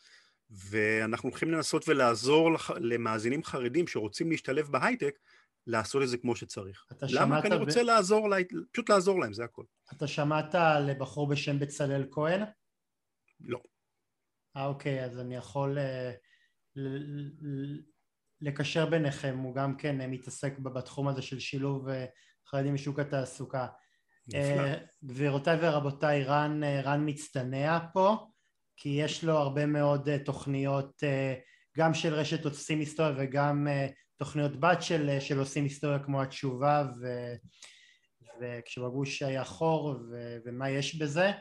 ואנחנו הולכים לנסות ולעזור לח, למאזינים חרדים שרוצים להשתלב בהייטק, לעשות את זה כמו שצריך. למה? כי אני רוצה ב... לעזור, לה... פשוט לעזור להם, זה הכל. אתה שמעת על בחור בשם בצלאל כהן? לא. אה, אוקיי, אז אני יכול אה, ל... ל... לקשר ביניכם, הוא גם כן אה, מתעסק בתחום הזה של שילוב אה, חרדים בשוק התעסוקה. אה, גבירותיי ורבותיי, רן, רן מצטנע פה, כי יש לו הרבה מאוד תוכניות גם של רשת עושים היסטוריה וגם תוכניות בת של, של עושים היסטוריה כמו התשובה ו, וכשבגוש היה חור ו, ומה יש בזה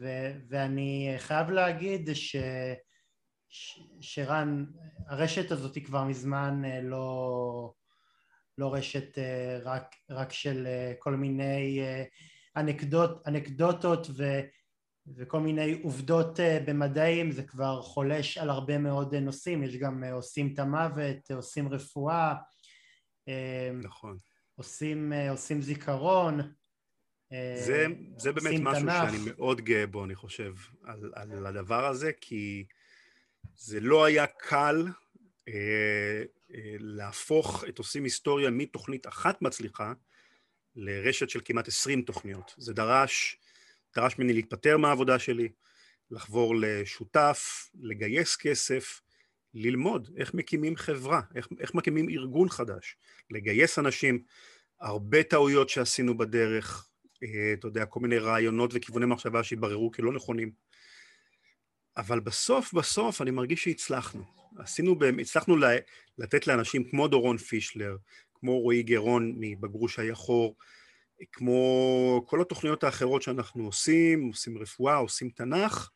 ו, ואני חייב להגיד ש, ש, שרן, הרשת הזאת היא כבר מזמן לא לא רשת אה, רק, רק של אה, כל מיני אה, אנקדוט, אנקדוטות ו, וכל מיני עובדות במדעים, זה כבר חולש על הרבה מאוד נושאים, יש גם עושים את המוות, עושים רפואה, נכון. עושים, עושים זיכרון, זה, זה באמת משהו תנך. שאני מאוד גאה בו, אני חושב, על, על הדבר הזה, כי זה לא היה קל אה, להפוך את עושים היסטוריה מתוכנית אחת מצליחה לרשת של כמעט עשרים תוכניות. זה דרש, דרש ממני להתפטר מהעבודה שלי, לחבור לשותף, לגייס כסף, ללמוד איך מקימים חברה, איך, איך מקימים ארגון חדש, לגייס אנשים, הרבה טעויות שעשינו בדרך, אה, אתה יודע, כל מיני רעיונות וכיווני מחשבה שהתבררו כלא נכונים. אבל בסוף בסוף אני מרגיש שהצלחנו. עשינו, הצלחנו לתת לאנשים כמו דורון פישלר, כמו רועי גרון מבגרוש היחור, כמו כל התוכניות האחרות שאנחנו עושים, עושים רפואה, עושים תנ"ך,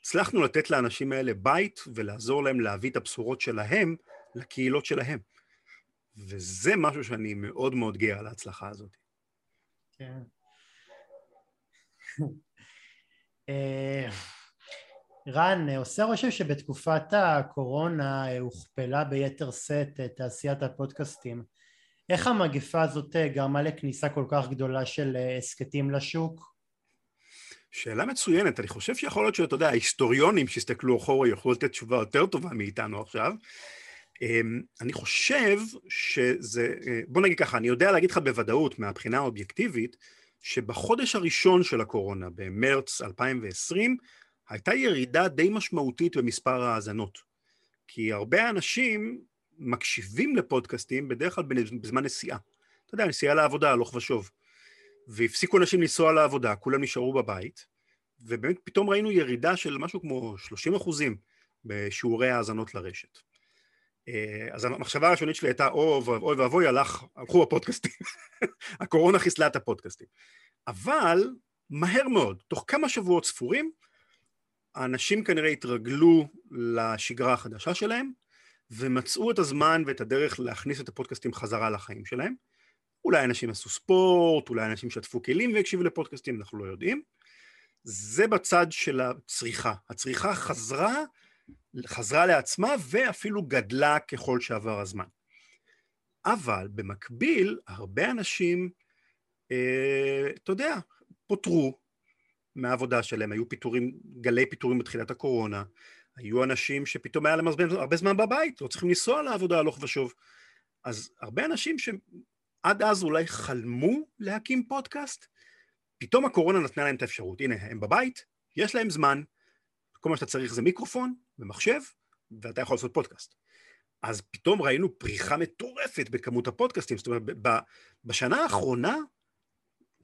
הצלחנו לתת לאנשים האלה בית ולעזור להם להביא את הבשורות שלהם לקהילות שלהם. וזה משהו שאני מאוד מאוד גאה על ההצלחה הזאת. כן. אה, רן, עושה רושם שבתקופת הקורונה הוכפלה ביתר שאת תעשיית הפודקאסטים. איך המגפה הזאת גרמה לכניסה כל כך גדולה של הסכתים לשוק? שאלה מצוינת, אני חושב שיכול להיות שאתה יודע, ההיסטוריונים שהסתכלו אחורה יוכלו לתת תשובה יותר טובה מאיתנו עכשיו. אמ, אני חושב שזה, בוא נגיד ככה, אני יודע להגיד לך בוודאות מהבחינה האובייקטיבית, שבחודש הראשון של הקורונה, במרץ 2020, הייתה ירידה די משמעותית במספר ההאזנות. כי הרבה אנשים מקשיבים לפודקאסטים בדרך כלל בזמן נסיעה. אתה יודע, נסיעה לעבודה, הלוך ושוב. והפסיקו אנשים לנסוע לעבודה, כולם נשארו בבית, ובאמת פתאום ראינו ירידה של משהו כמו 30 אחוזים בשיעורי האזנות לרשת. אה, אז המחשבה הראשונית שלי הייתה, אוי ואבוי, הלך, הלכו הפודקאסטים. הקורונה חיסלה את הפודקאסטים. אבל מהר מאוד, תוך כמה שבועות ספורים, האנשים כנראה התרגלו לשגרה החדשה שלהם, ומצאו את הזמן ואת הדרך להכניס את הפודקאסטים חזרה לחיים שלהם. אולי אנשים עשו ספורט, אולי אנשים שטפו כלים והקשיבו לפודקאסטים, אנחנו לא יודעים. זה בצד של הצריכה. הצריכה חזרה, חזרה לעצמה ואפילו גדלה ככל שעבר הזמן. אבל במקביל, הרבה אנשים, אה, אתה יודע, פוטרו מהעבודה שלהם, היו פיטורים, גלי פיטורים בתחילת הקורונה, היו אנשים שפתאום היה להם הרבה זמן בבית, לא צריכים לנסוע לעבודה הלוך ושוב. אז הרבה אנשים שעד אז אולי חלמו להקים פודקאסט, פתאום הקורונה נתנה להם את האפשרות. הנה, הם בבית, יש להם זמן, כל מה שאתה צריך זה מיקרופון ומחשב, ואתה יכול לעשות פודקאסט. אז פתאום ראינו פריחה מטורפת בכמות הפודקאסטים, זאת אומרת, בשנה האחרונה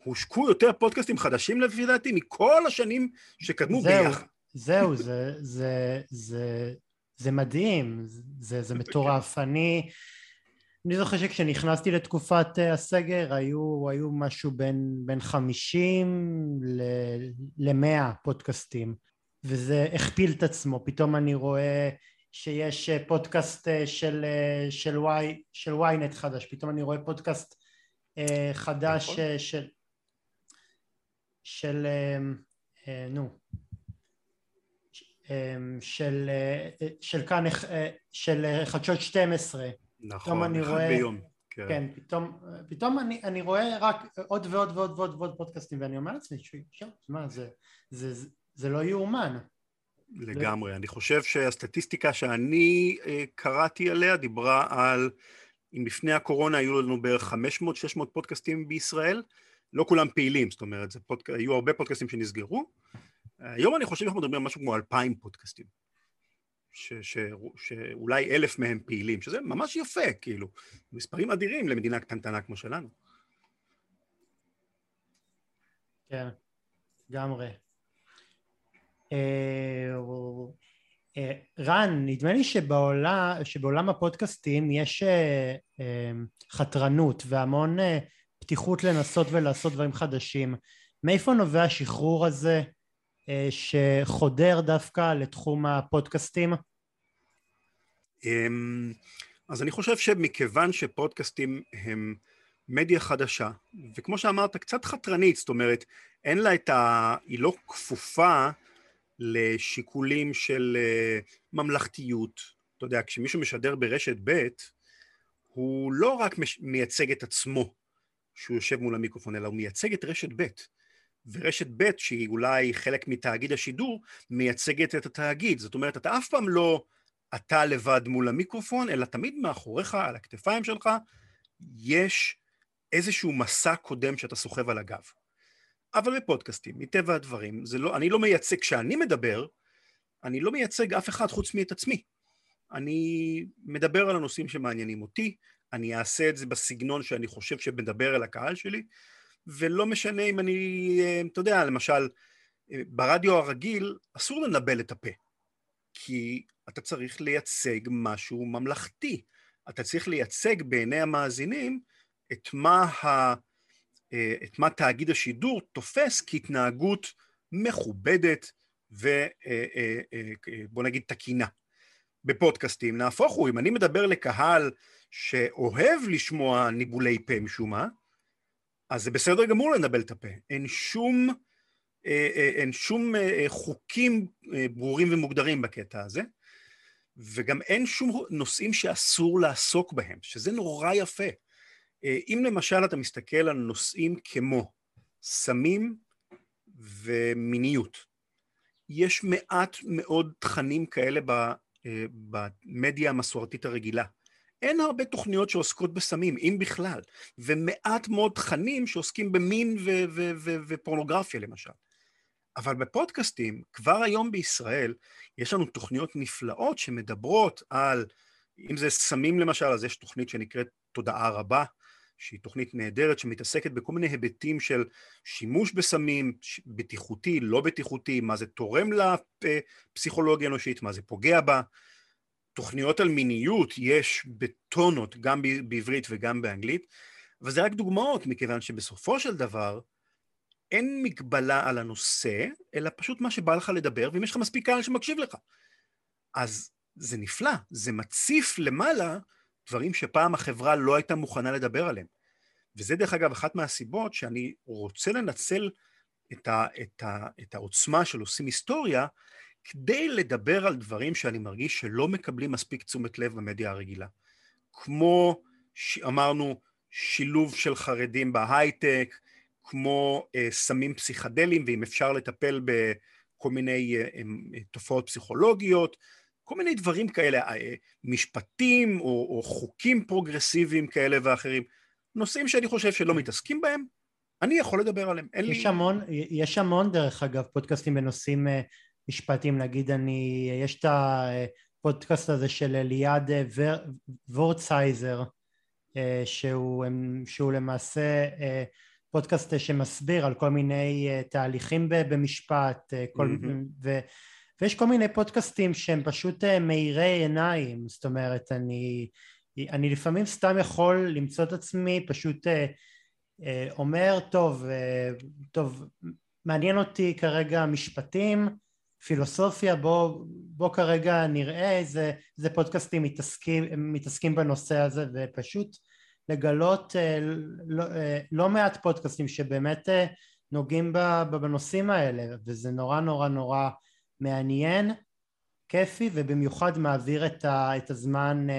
הושקו יותר פודקאסטים חדשים לפי דעתי מכל השנים שקדמו זהו, ביחד. זהו, זה, זה, זה, זה מדהים, זה, זה מטורף. אני, אני זוכר שכשנכנסתי לתקופת אה, הסגר היו, היו משהו בין, בין 50 ל-100 פודקאסטים, וזה הכפיל את עצמו. פתאום אני רואה שיש אה, פודקאסט אה, של, של, y, של ynet חדש, פתאום אני רואה פודקאסט חדש נכון. של... של נו, של, של כאן, של חדשות 12 נכון, אחד רואה, ביום. כן, כן פתאום, פתאום אני, אני רואה רק עוד ועוד ועוד ועוד ועוד פודקאסטים ואני אומר לעצמי, שמע, זה, זה, זה, זה לא יאומן. לגמרי. אני חושב שהסטטיסטיקה שאני אה, קראתי עליה דיברה על, אם לפני הקורונה היו לנו בערך 500-600 פודקאסטים בישראל, לא כולם פעילים, זאת אומרת, פודק... היו הרבה פודקאסטים שנסגרו. היום אני חושב שאנחנו מדברים על משהו כמו 2,000 פודקאסטים. ש, ש, שאולי אלף מהם פעילים, שזה ממש יפה, כאילו, מספרים אדירים למדינה קטנטנה כמו שלנו. כן, לגמרי. אה, אה, רן, נדמה לי שבעולם, שבעולם הפודקאסטים יש אה, חתרנות והמון פתיחות לנסות ולעשות דברים חדשים. מאיפה נובע השחרור הזה אה, שחודר דווקא לתחום הפודקאסטים? אמ, אז אני חושב שמכיוון שפודקאסטים הם מדיה חדשה, וכמו שאמרת, קצת חתרנית, זאת אומרת, אין לה את ה... היא לא כפופה לשיקולים של אה, ממלכתיות. אתה יודע, כשמישהו משדר ברשת ב', הוא לא רק מייצג את עצמו שהוא יושב מול המיקרופון, אלא הוא מייצג את רשת ב'. ורשת ב', שהיא אולי חלק מתאגיד השידור, מייצגת את התאגיד. זאת אומרת, אתה אף פעם לא אתה לבד מול המיקרופון, אלא תמיד מאחוריך, על הכתפיים שלך, יש איזשהו מסע קודם שאתה סוחב על הגב. אבל בפודקאסטים, מטבע הדברים, לא, אני לא מייצג, כשאני מדבר, אני לא מייצג אף אחד חוץ מאת עצמי. אני מדבר על הנושאים שמעניינים אותי, אני אעשה את זה בסגנון שאני חושב שמדבר אל הקהל שלי, ולא משנה אם אני, אה, אתה יודע, למשל, אה, ברדיו הרגיל אסור לנבל את הפה, כי אתה צריך לייצג משהו ממלכתי. אתה צריך לייצג בעיני המאזינים את מה, ה, אה, את מה תאגיד השידור תופס כהתנהגות מכובדת ובוא נגיד תקינה. בפודקאסטים, נהפוך הוא, אם אני מדבר לקהל שאוהב לשמוע ניבולי פה משום מה, אז זה בסדר גמור לנבל את הפה. אין שום, אה, אה, אין שום אה, חוקים ברורים ומוגדרים בקטע הזה, וגם אין שום נושאים שאסור לעסוק בהם, שזה נורא יפה. אם למשל אתה מסתכל על נושאים כמו סמים ומיניות, יש מעט מאוד תכנים כאלה במדיה המסורתית הרגילה. אין הרבה תוכניות שעוסקות בסמים, אם בכלל, ומעט מאוד תכנים שעוסקים במין ו- ו- ו- ופורנוגרפיה למשל. אבל בפודקאסטים, כבר היום בישראל, יש לנו תוכניות נפלאות שמדברות על, אם זה סמים למשל, אז יש תוכנית שנקראת תודעה רבה, שהיא תוכנית נהדרת שמתעסקת בכל מיני היבטים של שימוש בסמים, בטיחותי, לא בטיחותי, מה זה תורם לפסיכולוגיה האנושית, מה זה פוגע בה. תוכניות על מיניות יש בטונות, גם בעברית וגם באנגלית, אבל זה רק דוגמאות, מכיוון שבסופו של דבר אין מגבלה על הנושא, אלא פשוט מה שבא לך לדבר, ואם יש לך מספיק קהל שמקשיב לך. אז זה נפלא, זה מציף למעלה דברים שפעם החברה לא הייתה מוכנה לדבר עליהם. וזה דרך אגב אחת מהסיבות שאני רוצה לנצל את, ה, את, ה, את העוצמה של עושים היסטוריה כדי לדבר על דברים שאני מרגיש שלא מקבלים מספיק תשומת לב במדיה הרגילה. כמו, אמרנו, שילוב של חרדים בהייטק, כמו אה, סמים פסיכדליים, ואם אפשר לטפל בכל מיני אה, אה, תופעות פסיכולוגיות, כל מיני דברים כאלה, אה, משפטים או, או חוקים פרוגרסיביים כאלה ואחרים, נושאים שאני חושב שלא מתעסקים בהם, אני יכול לדבר עליהם. יש לי... המון, יש המון דרך אגב פודקאסטים בנושאים אה, משפטיים, נגיד אני, יש את הפודקאסט הזה של ליעד אה, ור, וורצייזר, שהוא, שהוא למעשה פודקאסט שמסביר על כל מיני תהליכים במשפט, כל, mm-hmm. ו, ויש כל מיני פודקאסטים שהם פשוט אה, מאירי עיניים, זאת אומרת אני, אני לפעמים סתם יכול למצוא את עצמי פשוט אה, אה, אומר טוב, טוב מעניין אותי כרגע משפטים, פילוסופיה, בוא, בוא כרגע נראה איזה, איזה פודקאסטים מתעסקים, מתעסקים בנושא הזה ופשוט לגלות לא, לא מעט פודקאסטים שבאמת נוגעים בנושאים האלה וזה נורא נורא נורא מעניין, כיפי ובמיוחד מעביר את, ה, את הזמן uh,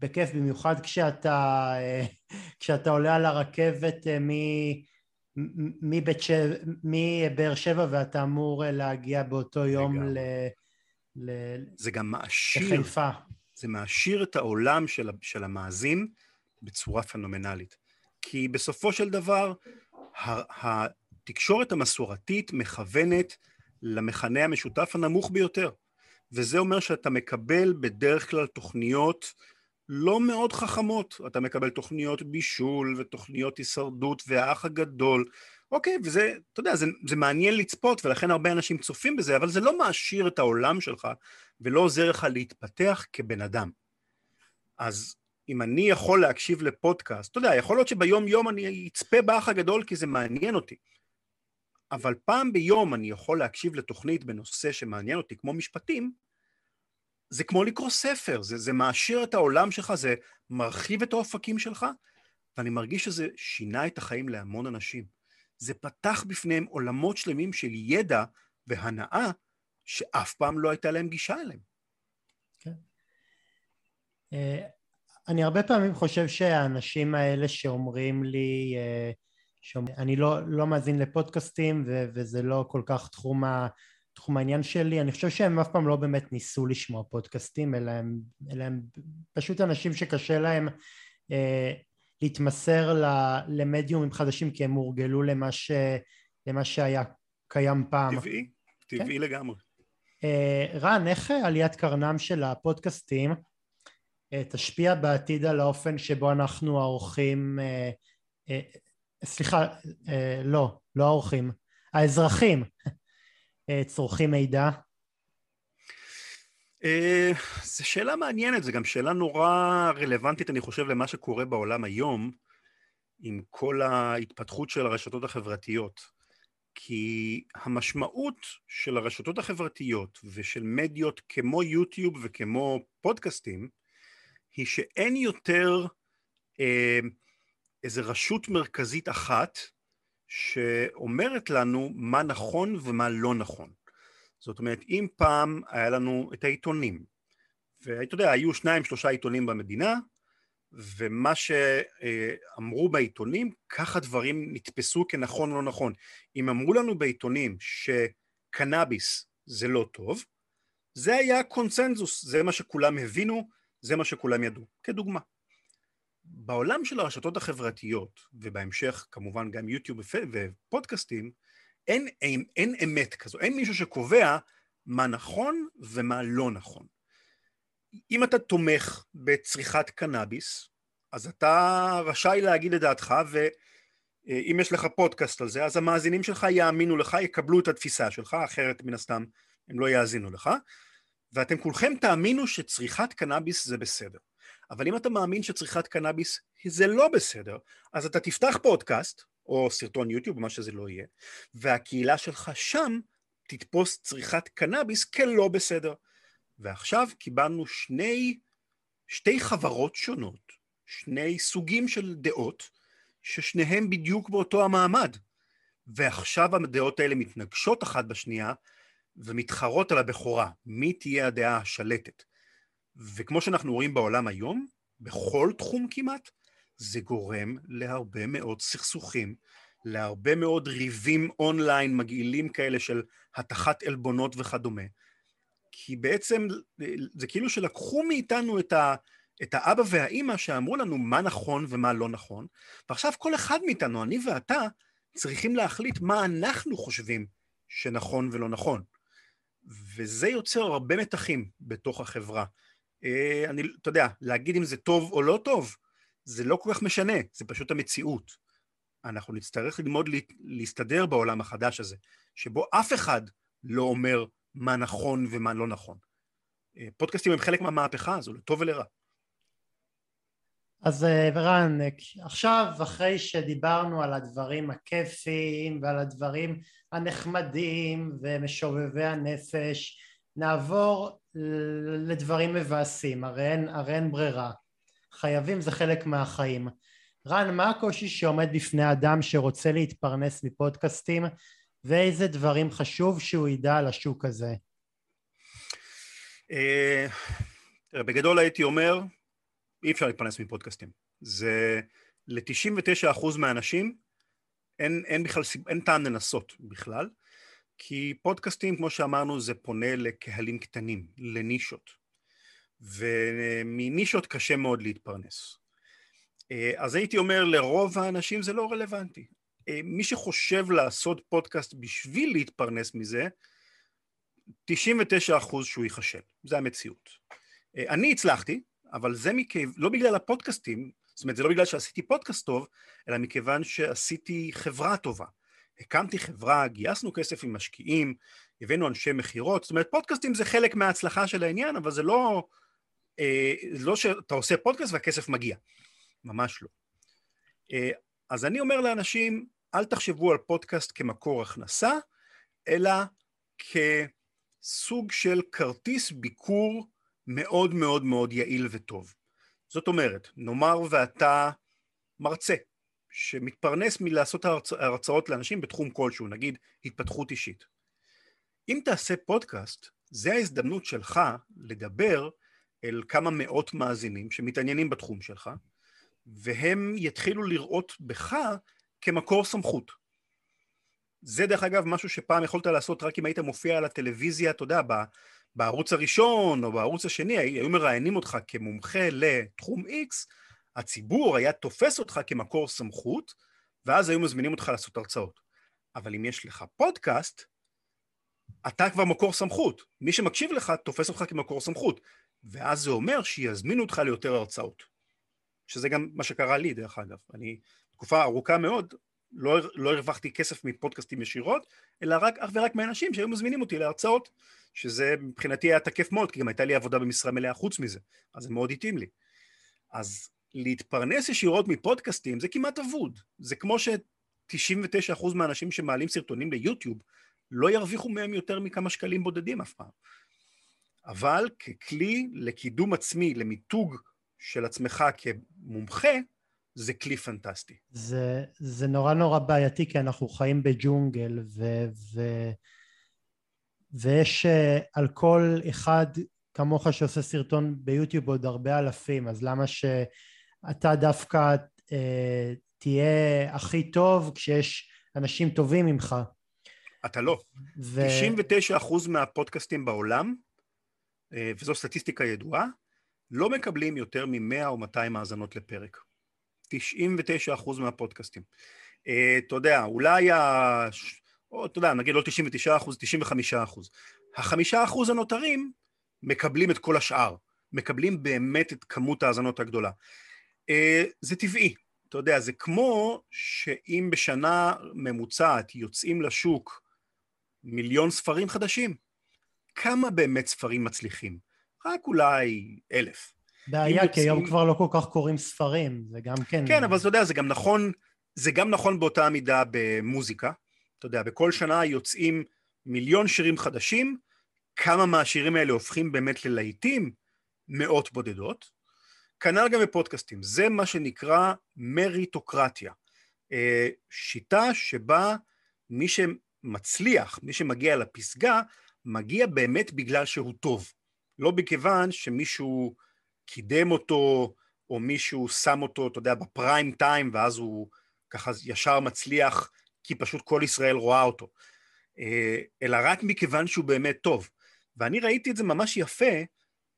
בכיף, במיוחד כשאתה, uh, כשאתה עולה על הרכבת שבע, מבאר שבע ואתה אמור להגיע באותו יום ל, ל, זה גם מעשיר, לחיפה. זה מעשיר את העולם של, של המאזין בצורה פנומנלית. כי בסופו של דבר התקשורת המסורתית מכוונת למכנה המשותף הנמוך ביותר. וזה אומר שאתה מקבל בדרך כלל תוכניות לא מאוד חכמות. אתה מקבל תוכניות בישול ותוכניות הישרדות והאח הגדול. אוקיי, וזה, אתה יודע, זה, זה מעניין לצפות ולכן הרבה אנשים צופים בזה, אבל זה לא מעשיר את העולם שלך ולא עוזר לך להתפתח כבן אדם. אז אם אני יכול להקשיב לפודקאסט, אתה יודע, יכול להיות שביום יום אני אצפה באח הגדול כי זה מעניין אותי. אבל פעם ביום אני יכול להקשיב לתוכנית בנושא שמעניין אותי, כמו משפטים, זה כמו לקרוא ספר, זה, זה מעשיר את העולם שלך, זה מרחיב את האופקים שלך, ואני מרגיש שזה שינה את החיים להמון אנשים. זה פתח בפניהם עולמות שלמים של ידע והנאה שאף פעם לא הייתה להם גישה אליהם. כן. אה, אני הרבה פעמים חושב שהאנשים האלה שאומרים לי, uh, שומע. אני לא, לא מאזין לפודקאסטים ו, וזה לא כל כך תחום, ה, תחום העניין שלי, אני חושב שהם אף פעם לא באמת ניסו לשמוע פודקאסטים, אלא הם, אלא הם פשוט אנשים שקשה להם אה, להתמסר ל, למדיומים חדשים כי הם הורגלו למה, ש, למה שהיה קיים פעם. טבעי, טבעי כן? לגמרי. אה, רן, איך עליית קרנם של הפודקאסטים אה, תשפיע בעתיד על האופן שבו אנחנו עורכים אה, אה, סליחה, אה, לא, לא האורחים, האזרחים אה, צורכים מידע? אה, זו שאלה מעניינת, זו גם שאלה נורא רלוונטית, אני חושב, למה שקורה בעולם היום, עם כל ההתפתחות של הרשתות החברתיות. כי המשמעות של הרשתות החברתיות ושל מדיות כמו יוטיוב וכמו פודקאסטים, היא שאין יותר אה, איזו רשות מרכזית אחת שאומרת לנו מה נכון ומה לא נכון. זאת אומרת, אם פעם היה לנו את העיתונים, ואתה יודע, היו שניים שלושה עיתונים במדינה, ומה שאמרו בעיתונים, ככה דברים נתפסו כנכון או לא נכון. אם אמרו לנו בעיתונים שקנאביס זה לא טוב, זה היה קונצנזוס, זה מה שכולם הבינו, זה מה שכולם ידעו, כדוגמה. בעולם של הרשתות החברתיות, ובהמשך כמובן גם יוטיוב ופודקאסטים, אין, אין, אין אמת כזו, אין מישהו שקובע מה נכון ומה לא נכון. אם אתה תומך בצריכת קנאביס, אז אתה רשאי להגיד את דעתך, ואם יש לך פודקאסט על זה, אז המאזינים שלך יאמינו לך, יקבלו את התפיסה שלך, אחרת מן הסתם הם לא יאזינו לך, ואתם כולכם תאמינו שצריכת קנאביס זה בסדר. אבל אם אתה מאמין שצריכת קנאביס זה לא בסדר, אז אתה תפתח פודקאסט, או סרטון יוטיוב, מה שזה לא יהיה, והקהילה שלך שם תתפוס צריכת קנאביס כלא בסדר. ועכשיו קיבלנו שני, שתי חברות שונות, שני סוגים של דעות, ששניהם בדיוק באותו המעמד. ועכשיו הדעות האלה מתנגשות אחת בשנייה ומתחרות על הבכורה, מי תהיה הדעה השלטת. וכמו שאנחנו רואים בעולם היום, בכל תחום כמעט, זה גורם להרבה מאוד סכסוכים, להרבה מאוד ריבים אונליין מגעילים כאלה של התחת עלבונות וכדומה. כי בעצם זה כאילו שלקחו מאיתנו את, ה, את האבא והאימא שאמרו לנו מה נכון ומה לא נכון, ועכשיו כל אחד מאיתנו, אני ואתה, צריכים להחליט מה אנחנו חושבים שנכון ולא נכון. וזה יוצר הרבה מתחים בתוך החברה. אה, אני, אתה יודע, להגיד אם זה טוב או לא טוב, זה לא כל כך משנה, זה פשוט המציאות. אנחנו נצטרך ללמוד להסתדר בעולם החדש הזה, שבו אף אחד לא אומר מה נכון ומה לא נכון. אה, פודקאסטים הם חלק מהמהפכה הזו, לטוב ולרע. אז אה, רן, עכשיו אחרי שדיברנו על הדברים הכיפיים ועל הדברים הנחמדים ומשובבי הנפש, נעבור לדברים מבאסים, הרי אין, הרי אין ברירה. חייבים זה חלק מהחיים. רן, מה הקושי שעומד בפני אדם שרוצה להתפרנס מפודקאסטים ואיזה דברים חשוב שהוא ידע על השוק הזה? אה, בגדול הייתי אומר, אי אפשר להתפרנס מפודקאסטים. זה ל-99% מהאנשים אין, אין בכלל, אין טעם לנסות בכלל, כי פודקאסטים, כמו שאמרנו, זה פונה לקהלים קטנים, לנישות. ומנישות קשה מאוד להתפרנס. אה, אז הייתי אומר, לרוב האנשים זה לא רלוונטי. אה, מי שחושב לעשות פודקאסט בשביל להתפרנס מזה, 99 אחוז שהוא ייכשל, זה המציאות. אה, אני הצלחתי, אבל זה מכיוון, לא בגלל הפודקאסטים, זאת אומרת זה לא בגלל שעשיתי פודקאסט טוב, אלא מכיוון שעשיתי חברה טובה. הקמתי חברה, גייסנו כסף עם משקיעים, הבאנו אנשי מכירות, זאת אומרת פודקאסטים זה חלק מההצלחה של העניין, אבל זה לא, אה, לא שאתה עושה פודקאסט והכסף מגיע, ממש לא. אה, אז אני אומר לאנשים, אל תחשבו על פודקאסט כמקור הכנסה, אלא כסוג של כרטיס ביקור מאוד מאוד מאוד יעיל וטוב. זאת אומרת, נאמר ואתה מרצה, שמתפרנס מלעשות הרצאות לאנשים בתחום כלשהו, נגיד התפתחות אישית. אם תעשה פודקאסט, זה ההזדמנות שלך לדבר אל כמה מאות מאזינים שמתעניינים בתחום שלך, והם יתחילו לראות בך כמקור סמכות. זה דרך אגב משהו שפעם יכולת לעשות רק אם היית מופיע על הטלוויזיה, אתה יודע, בערוץ הראשון או בערוץ השני, היו מראיינים אותך כמומחה לתחום X, הציבור היה תופס אותך כמקור סמכות, ואז היו מזמינים אותך לעשות הרצאות. אבל אם יש לך פודקאסט, אתה כבר מקור סמכות. מי שמקשיב לך תופס אותך כמקור סמכות, ואז זה אומר שיזמינו אותך ליותר הרצאות. שזה גם מה שקרה לי דרך אגב. אני תקופה ארוכה מאוד לא, לא הרווחתי כסף מפודקאסטים ישירות, אלא רק אך ורק מאנשים שהיו מזמינים אותי להרצאות, שזה מבחינתי היה תקף מאוד, כי גם הייתה לי עבודה במשרה מלאה חוץ מזה, אז זה מאוד התאים לי. אז להתפרנס ישירות מפודקאסטים זה כמעט אבוד, זה כמו ש-99% מהאנשים שמעלים סרטונים ליוטיוב לא ירוויחו מהם יותר מכמה שקלים בודדים אף פעם. אבל ככלי לקידום עצמי, למיתוג של עצמך כמומחה, זה כלי פנטסטי. זה, זה נורא נורא בעייתי כי אנחנו חיים בג'ונגל ו, ו, ויש אה, על כל אחד כמוך שעושה סרטון ביוטיוב עוד הרבה אלפים אז למה שאתה דווקא אה, תהיה הכי טוב כשיש אנשים טובים ממך? אתה לא. ו... 99% מהפודקאסטים בעולם, אה, וזו סטטיסטיקה ידועה, לא מקבלים יותר מ-100 או 200 האזנות לפרק. 99% מהפודקאסטים. Uh, אתה יודע, אולי ה... או, אתה יודע, נגיד לא 99 95 החמישה אחוז הנותרים מקבלים את כל השאר, מקבלים באמת את כמות ההאזנות הגדולה. אה, זה טבעי. אתה יודע, זה כמו שאם בשנה ממוצעת יוצאים לשוק מיליון ספרים חדשים, כמה באמת ספרים מצליחים? רק אולי אלף. בעיה, כי היום כבר לא כל כך קוראים ספרים, זה גם כן... כן, אבל אתה יודע, זה גם נכון, זה גם נכון באותה מידה במוזיקה. אתה יודע, בכל שנה יוצאים מיליון שירים חדשים, כמה מהשירים האלה הופכים באמת ללהיטים? מאות בודדות. כנ"ל גם בפודקאסטים, זה מה שנקרא מריטוקרטיה. אה, שיטה שבה מי שמצליח, מי שמגיע לפסגה, מגיע באמת בגלל שהוא טוב. לא מכיוון שמישהו קידם אותו, או מישהו שם אותו, אתה יודע, בפריים טיים, ואז הוא ככה ישר מצליח, כי פשוט כל ישראל רואה אותו. אה, אלא רק מכיוון שהוא באמת טוב. ואני ראיתי את זה ממש יפה,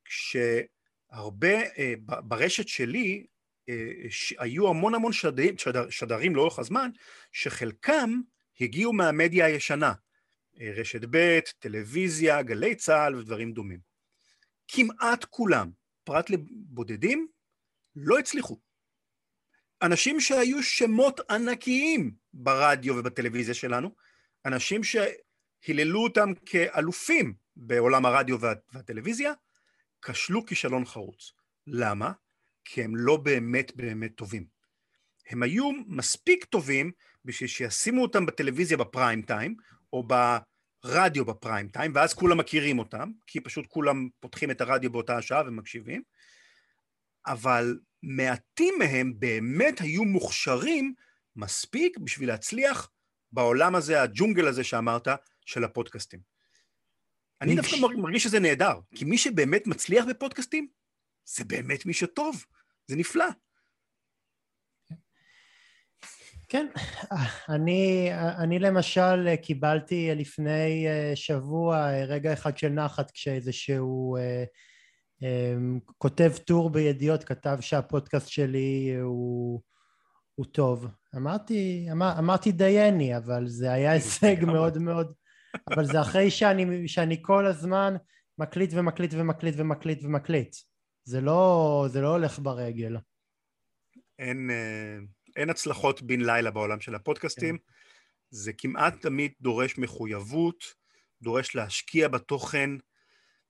כשהרבה, אה, ברשת שלי, אה, היו המון המון שדרים, שדר, שדרים לאורך הזמן, שחלקם הגיעו מהמדיה הישנה. רשת ב', טלוויזיה, גלי צה"ל ודברים דומים. כמעט כולם, פרט לבודדים, לא הצליחו. אנשים שהיו שמות ענקיים ברדיו ובטלוויזיה שלנו, אנשים שהיללו אותם כאלופים בעולם הרדיו וה, והטלוויזיה, כשלו כישלון חרוץ. למה? כי הם לא באמת באמת טובים. הם היו מספיק טובים בשביל שישימו אותם בטלוויזיה בפריים טיים, או ברדיו בפריים טיים, ואז כולם מכירים אותם, כי פשוט כולם פותחים את הרדיו באותה השעה ומקשיבים, אבל מעטים מהם באמת היו מוכשרים מספיק בשביל להצליח בעולם הזה, הג'ונגל הזה שאמרת, של הפודקאסטים. אני דווקא מרגיש שזה נהדר, כי מי שבאמת מצליח בפודקאסטים, זה באמת מי שטוב, זה נפלא. כן, אני, אני למשל קיבלתי לפני אה, שבוע רגע אחד של נחת כשאיזשהו אה, אה, כותב טור בידיעות כתב שהפודקאסט שלי הוא, הוא טוב. אמרתי, אמר, אמרתי דייני, אבל זה היה הישג מאוד מאוד, אבל זה אחרי שאני, שאני כל הזמן מקליט ומקליט ומקליט ומקליט ומקליט. זה לא, זה לא הולך ברגל. אין... אין הצלחות בן לילה בעולם של הפודקאסטים, כן. זה כמעט תמיד דורש מחויבות, דורש להשקיע בתוכן,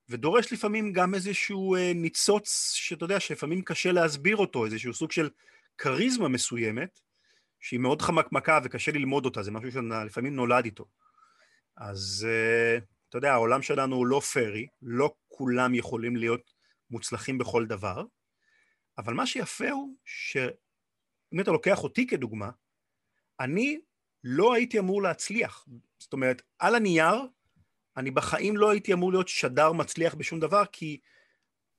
ודורש לפעמים גם איזשהו אה, ניצוץ שאתה יודע שלפעמים קשה להסביר אותו, איזשהו סוג של כריזמה מסוימת, שהיא מאוד חמקמקה וקשה ללמוד אותה, זה משהו שלפעמים נולד איתו. אז אה, אתה יודע, העולם שלנו הוא לא פרי, לא כולם יכולים להיות מוצלחים בכל דבר, אבל מה שיפה הוא ש... אם אתה לוקח אותי כדוגמה, אני לא הייתי אמור להצליח. זאת אומרת, על הנייר, אני בחיים לא הייתי אמור להיות שדר מצליח בשום דבר, כי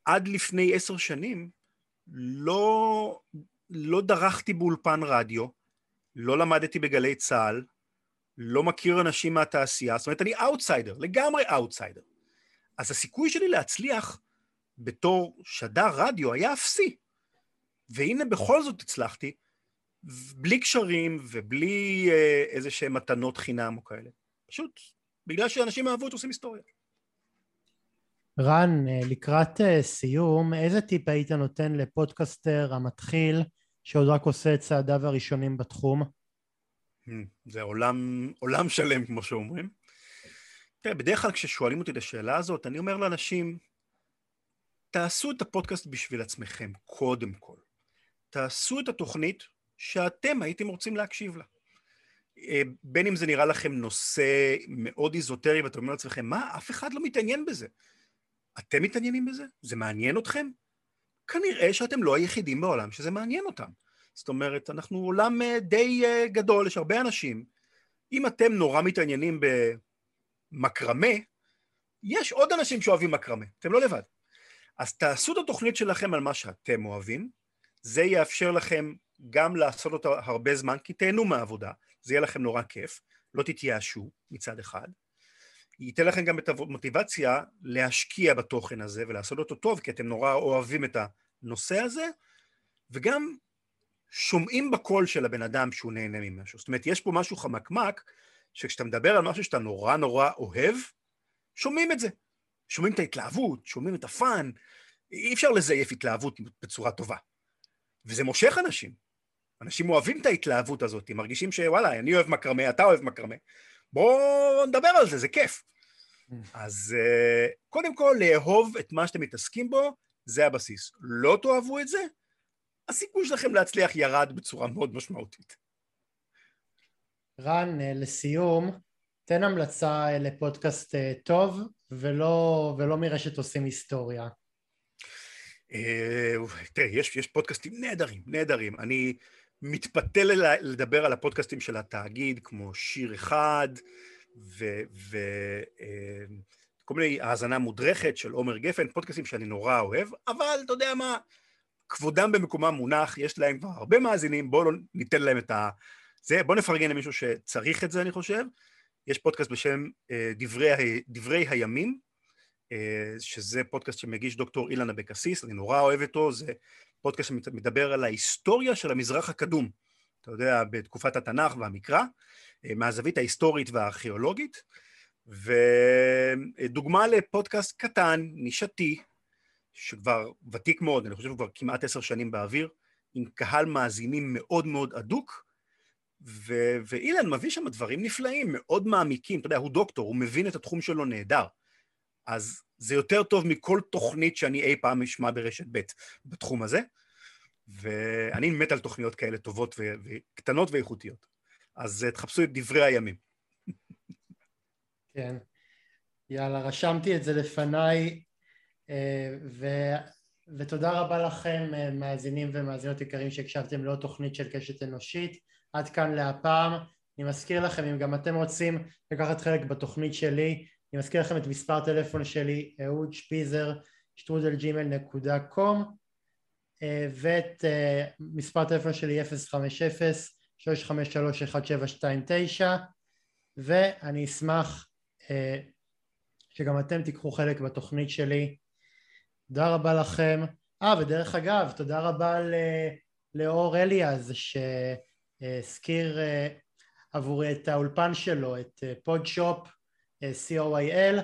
עד לפני עשר שנים לא, לא דרכתי באולפן רדיו, לא למדתי בגלי צה"ל, לא מכיר אנשים מהתעשייה, זאת אומרת, אני אאוטסיידר, לגמרי אאוטסיידר. אז הסיכוי שלי להצליח בתור שדר רדיו היה אפסי. והנה בכל זאת הצלחתי, בלי קשרים ובלי אה, איזה שהם מתנות חינם או כאלה. פשוט בגלל שאנשים אהבו את עושים היסטוריה. רן, אה, לקראת אה, סיום, איזה טיפ היית נותן לפודקסטר המתחיל שעוד רק עושה את צעדיו הראשונים בתחום? Hmm, זה עולם, עולם שלם, כמו שאומרים. תראה, בדרך כלל כששואלים אותי את השאלה הזאת, אני אומר לאנשים, תעשו את הפודקאסט בשביל עצמכם, קודם כל. תעשו את התוכנית שאתם הייתם רוצים להקשיב לה. אה, בין אם זה נראה לכם נושא מאוד איזוטרי ואתם אומרים לעצמכם, מה, אף אחד לא מתעניין בזה. אתם מתעניינים בזה? זה מעניין אתכם? כנראה שאתם לא היחידים בעולם שזה מעניין אותם. זאת אומרת, אנחנו עולם אה, די אה, גדול, יש הרבה אנשים. אם אתם נורא מתעניינים במקרמה, יש עוד אנשים שאוהבים מקרמה, אתם לא לבד. אז תעשו את התוכנית שלכם על מה שאתם אוהבים, זה יאפשר לכם גם לעשות אותה הרבה זמן, כי תהנו מהעבודה, זה יהיה לכם נורא כיף, לא תתייאשו מצד אחד. ייתן לכם גם את המוטיבציה להשקיע בתוכן הזה ולעשות אותו טוב, כי אתם נורא אוהבים את הנושא הזה, וגם שומעים בקול של הבן אדם שהוא נהנה ממשהו. זאת אומרת, יש פה משהו חמקמק, שכשאתה מדבר על משהו שאתה נורא נורא אוהב, שומעים את זה. שומעים את ההתלהבות, שומעים את הפאן, אי אפשר לזייף התלהבות בצורה טובה. וזה מושך אנשים. אנשים אוהבים את ההתלהבות הזאת, הם מרגישים שוואלה, אני אוהב מקרמה, אתה אוהב מקרמה. בואו נדבר על זה, זה כיף. אז uh, קודם כל, לאהוב את מה שאתם מתעסקים בו, זה הבסיס. לא תאהבו את זה, הסיכוי שלכם להצליח ירד בצורה מאוד משמעותית. רן, אה, לסיום, תן המלצה אה, לפודקאסט טוב ולא, ולא מרשת עושים היסטוריה. תראה, יש, יש פודקאסטים נהדרים, נהדרים. אני מתפתל לדבר על הפודקאסטים של התאגיד, כמו שיר אחד, וכל אה, מיני האזנה מודרכת של עומר גפן, פודקאסטים שאני נורא אוהב, אבל אתה יודע מה, כבודם במקומם מונח, יש להם כבר הרבה מאזינים, בואו לא ניתן להם את ה... זה, בואו נפרגן למישהו שצריך את זה, אני חושב. יש פודקאסט בשם אה, דברי, דברי הימים, אה, שזה פודקאסט שמגיש דוקטור אילן אבקסיס, אני נורא אוהב אותו, זה פודקאסט שמדבר על ההיסטוריה של המזרח הקדום, אתה יודע, בתקופת התנ"ך והמקרא, אה, מהזווית ההיסטורית והארכיאולוגית, ודוגמה לפודקאסט קטן, נישתי, שכבר ותיק מאוד, אני חושב שהוא כבר כמעט עשר שנים באוויר, עם קהל מאזינים מאוד מאוד הדוק, ו- ואילן מביא שם דברים נפלאים, מאוד מעמיקים, אתה יודע, הוא דוקטור, הוא מבין את התחום שלו נהדר. אז זה יותר טוב מכל תוכנית שאני אי פעם אשמע ברשת ב' בתחום הזה, ואני מת על תוכניות כאלה טובות וקטנות ואיכותיות. אז תחפשו את דברי הימים. כן. יאללה, רשמתי את זה לפניי, אה, ו... ותודה רבה לכם, אה, מאזינים ומאזינות יקרים שהקשבתם לעוד תוכנית של קשת אנושית. עד כאן להפעם. אני מזכיר לכם, אם גם אתם רוצים לקחת חלק בתוכנית שלי, אני מזכיר לכם את מספר הטלפון שלי, אהוד שפיזר, שטרודלג'ימל.קום אה, ואת אה, מספר הטלפון שלי 050-353-1729 ואני אשמח אה, שגם אתם תיקחו חלק בתוכנית שלי. תודה רבה לכם. אה, ודרך אגב, תודה רבה לאור אליאז שהזכיר עבורי את האולפן שלו, את פודשופ. co.il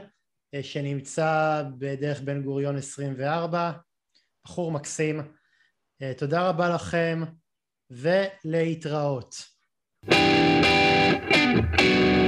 אה, שנמצא בדרך בן גוריון 24, בחור מקסים. אה, תודה רבה לכם ולהתראות. thank you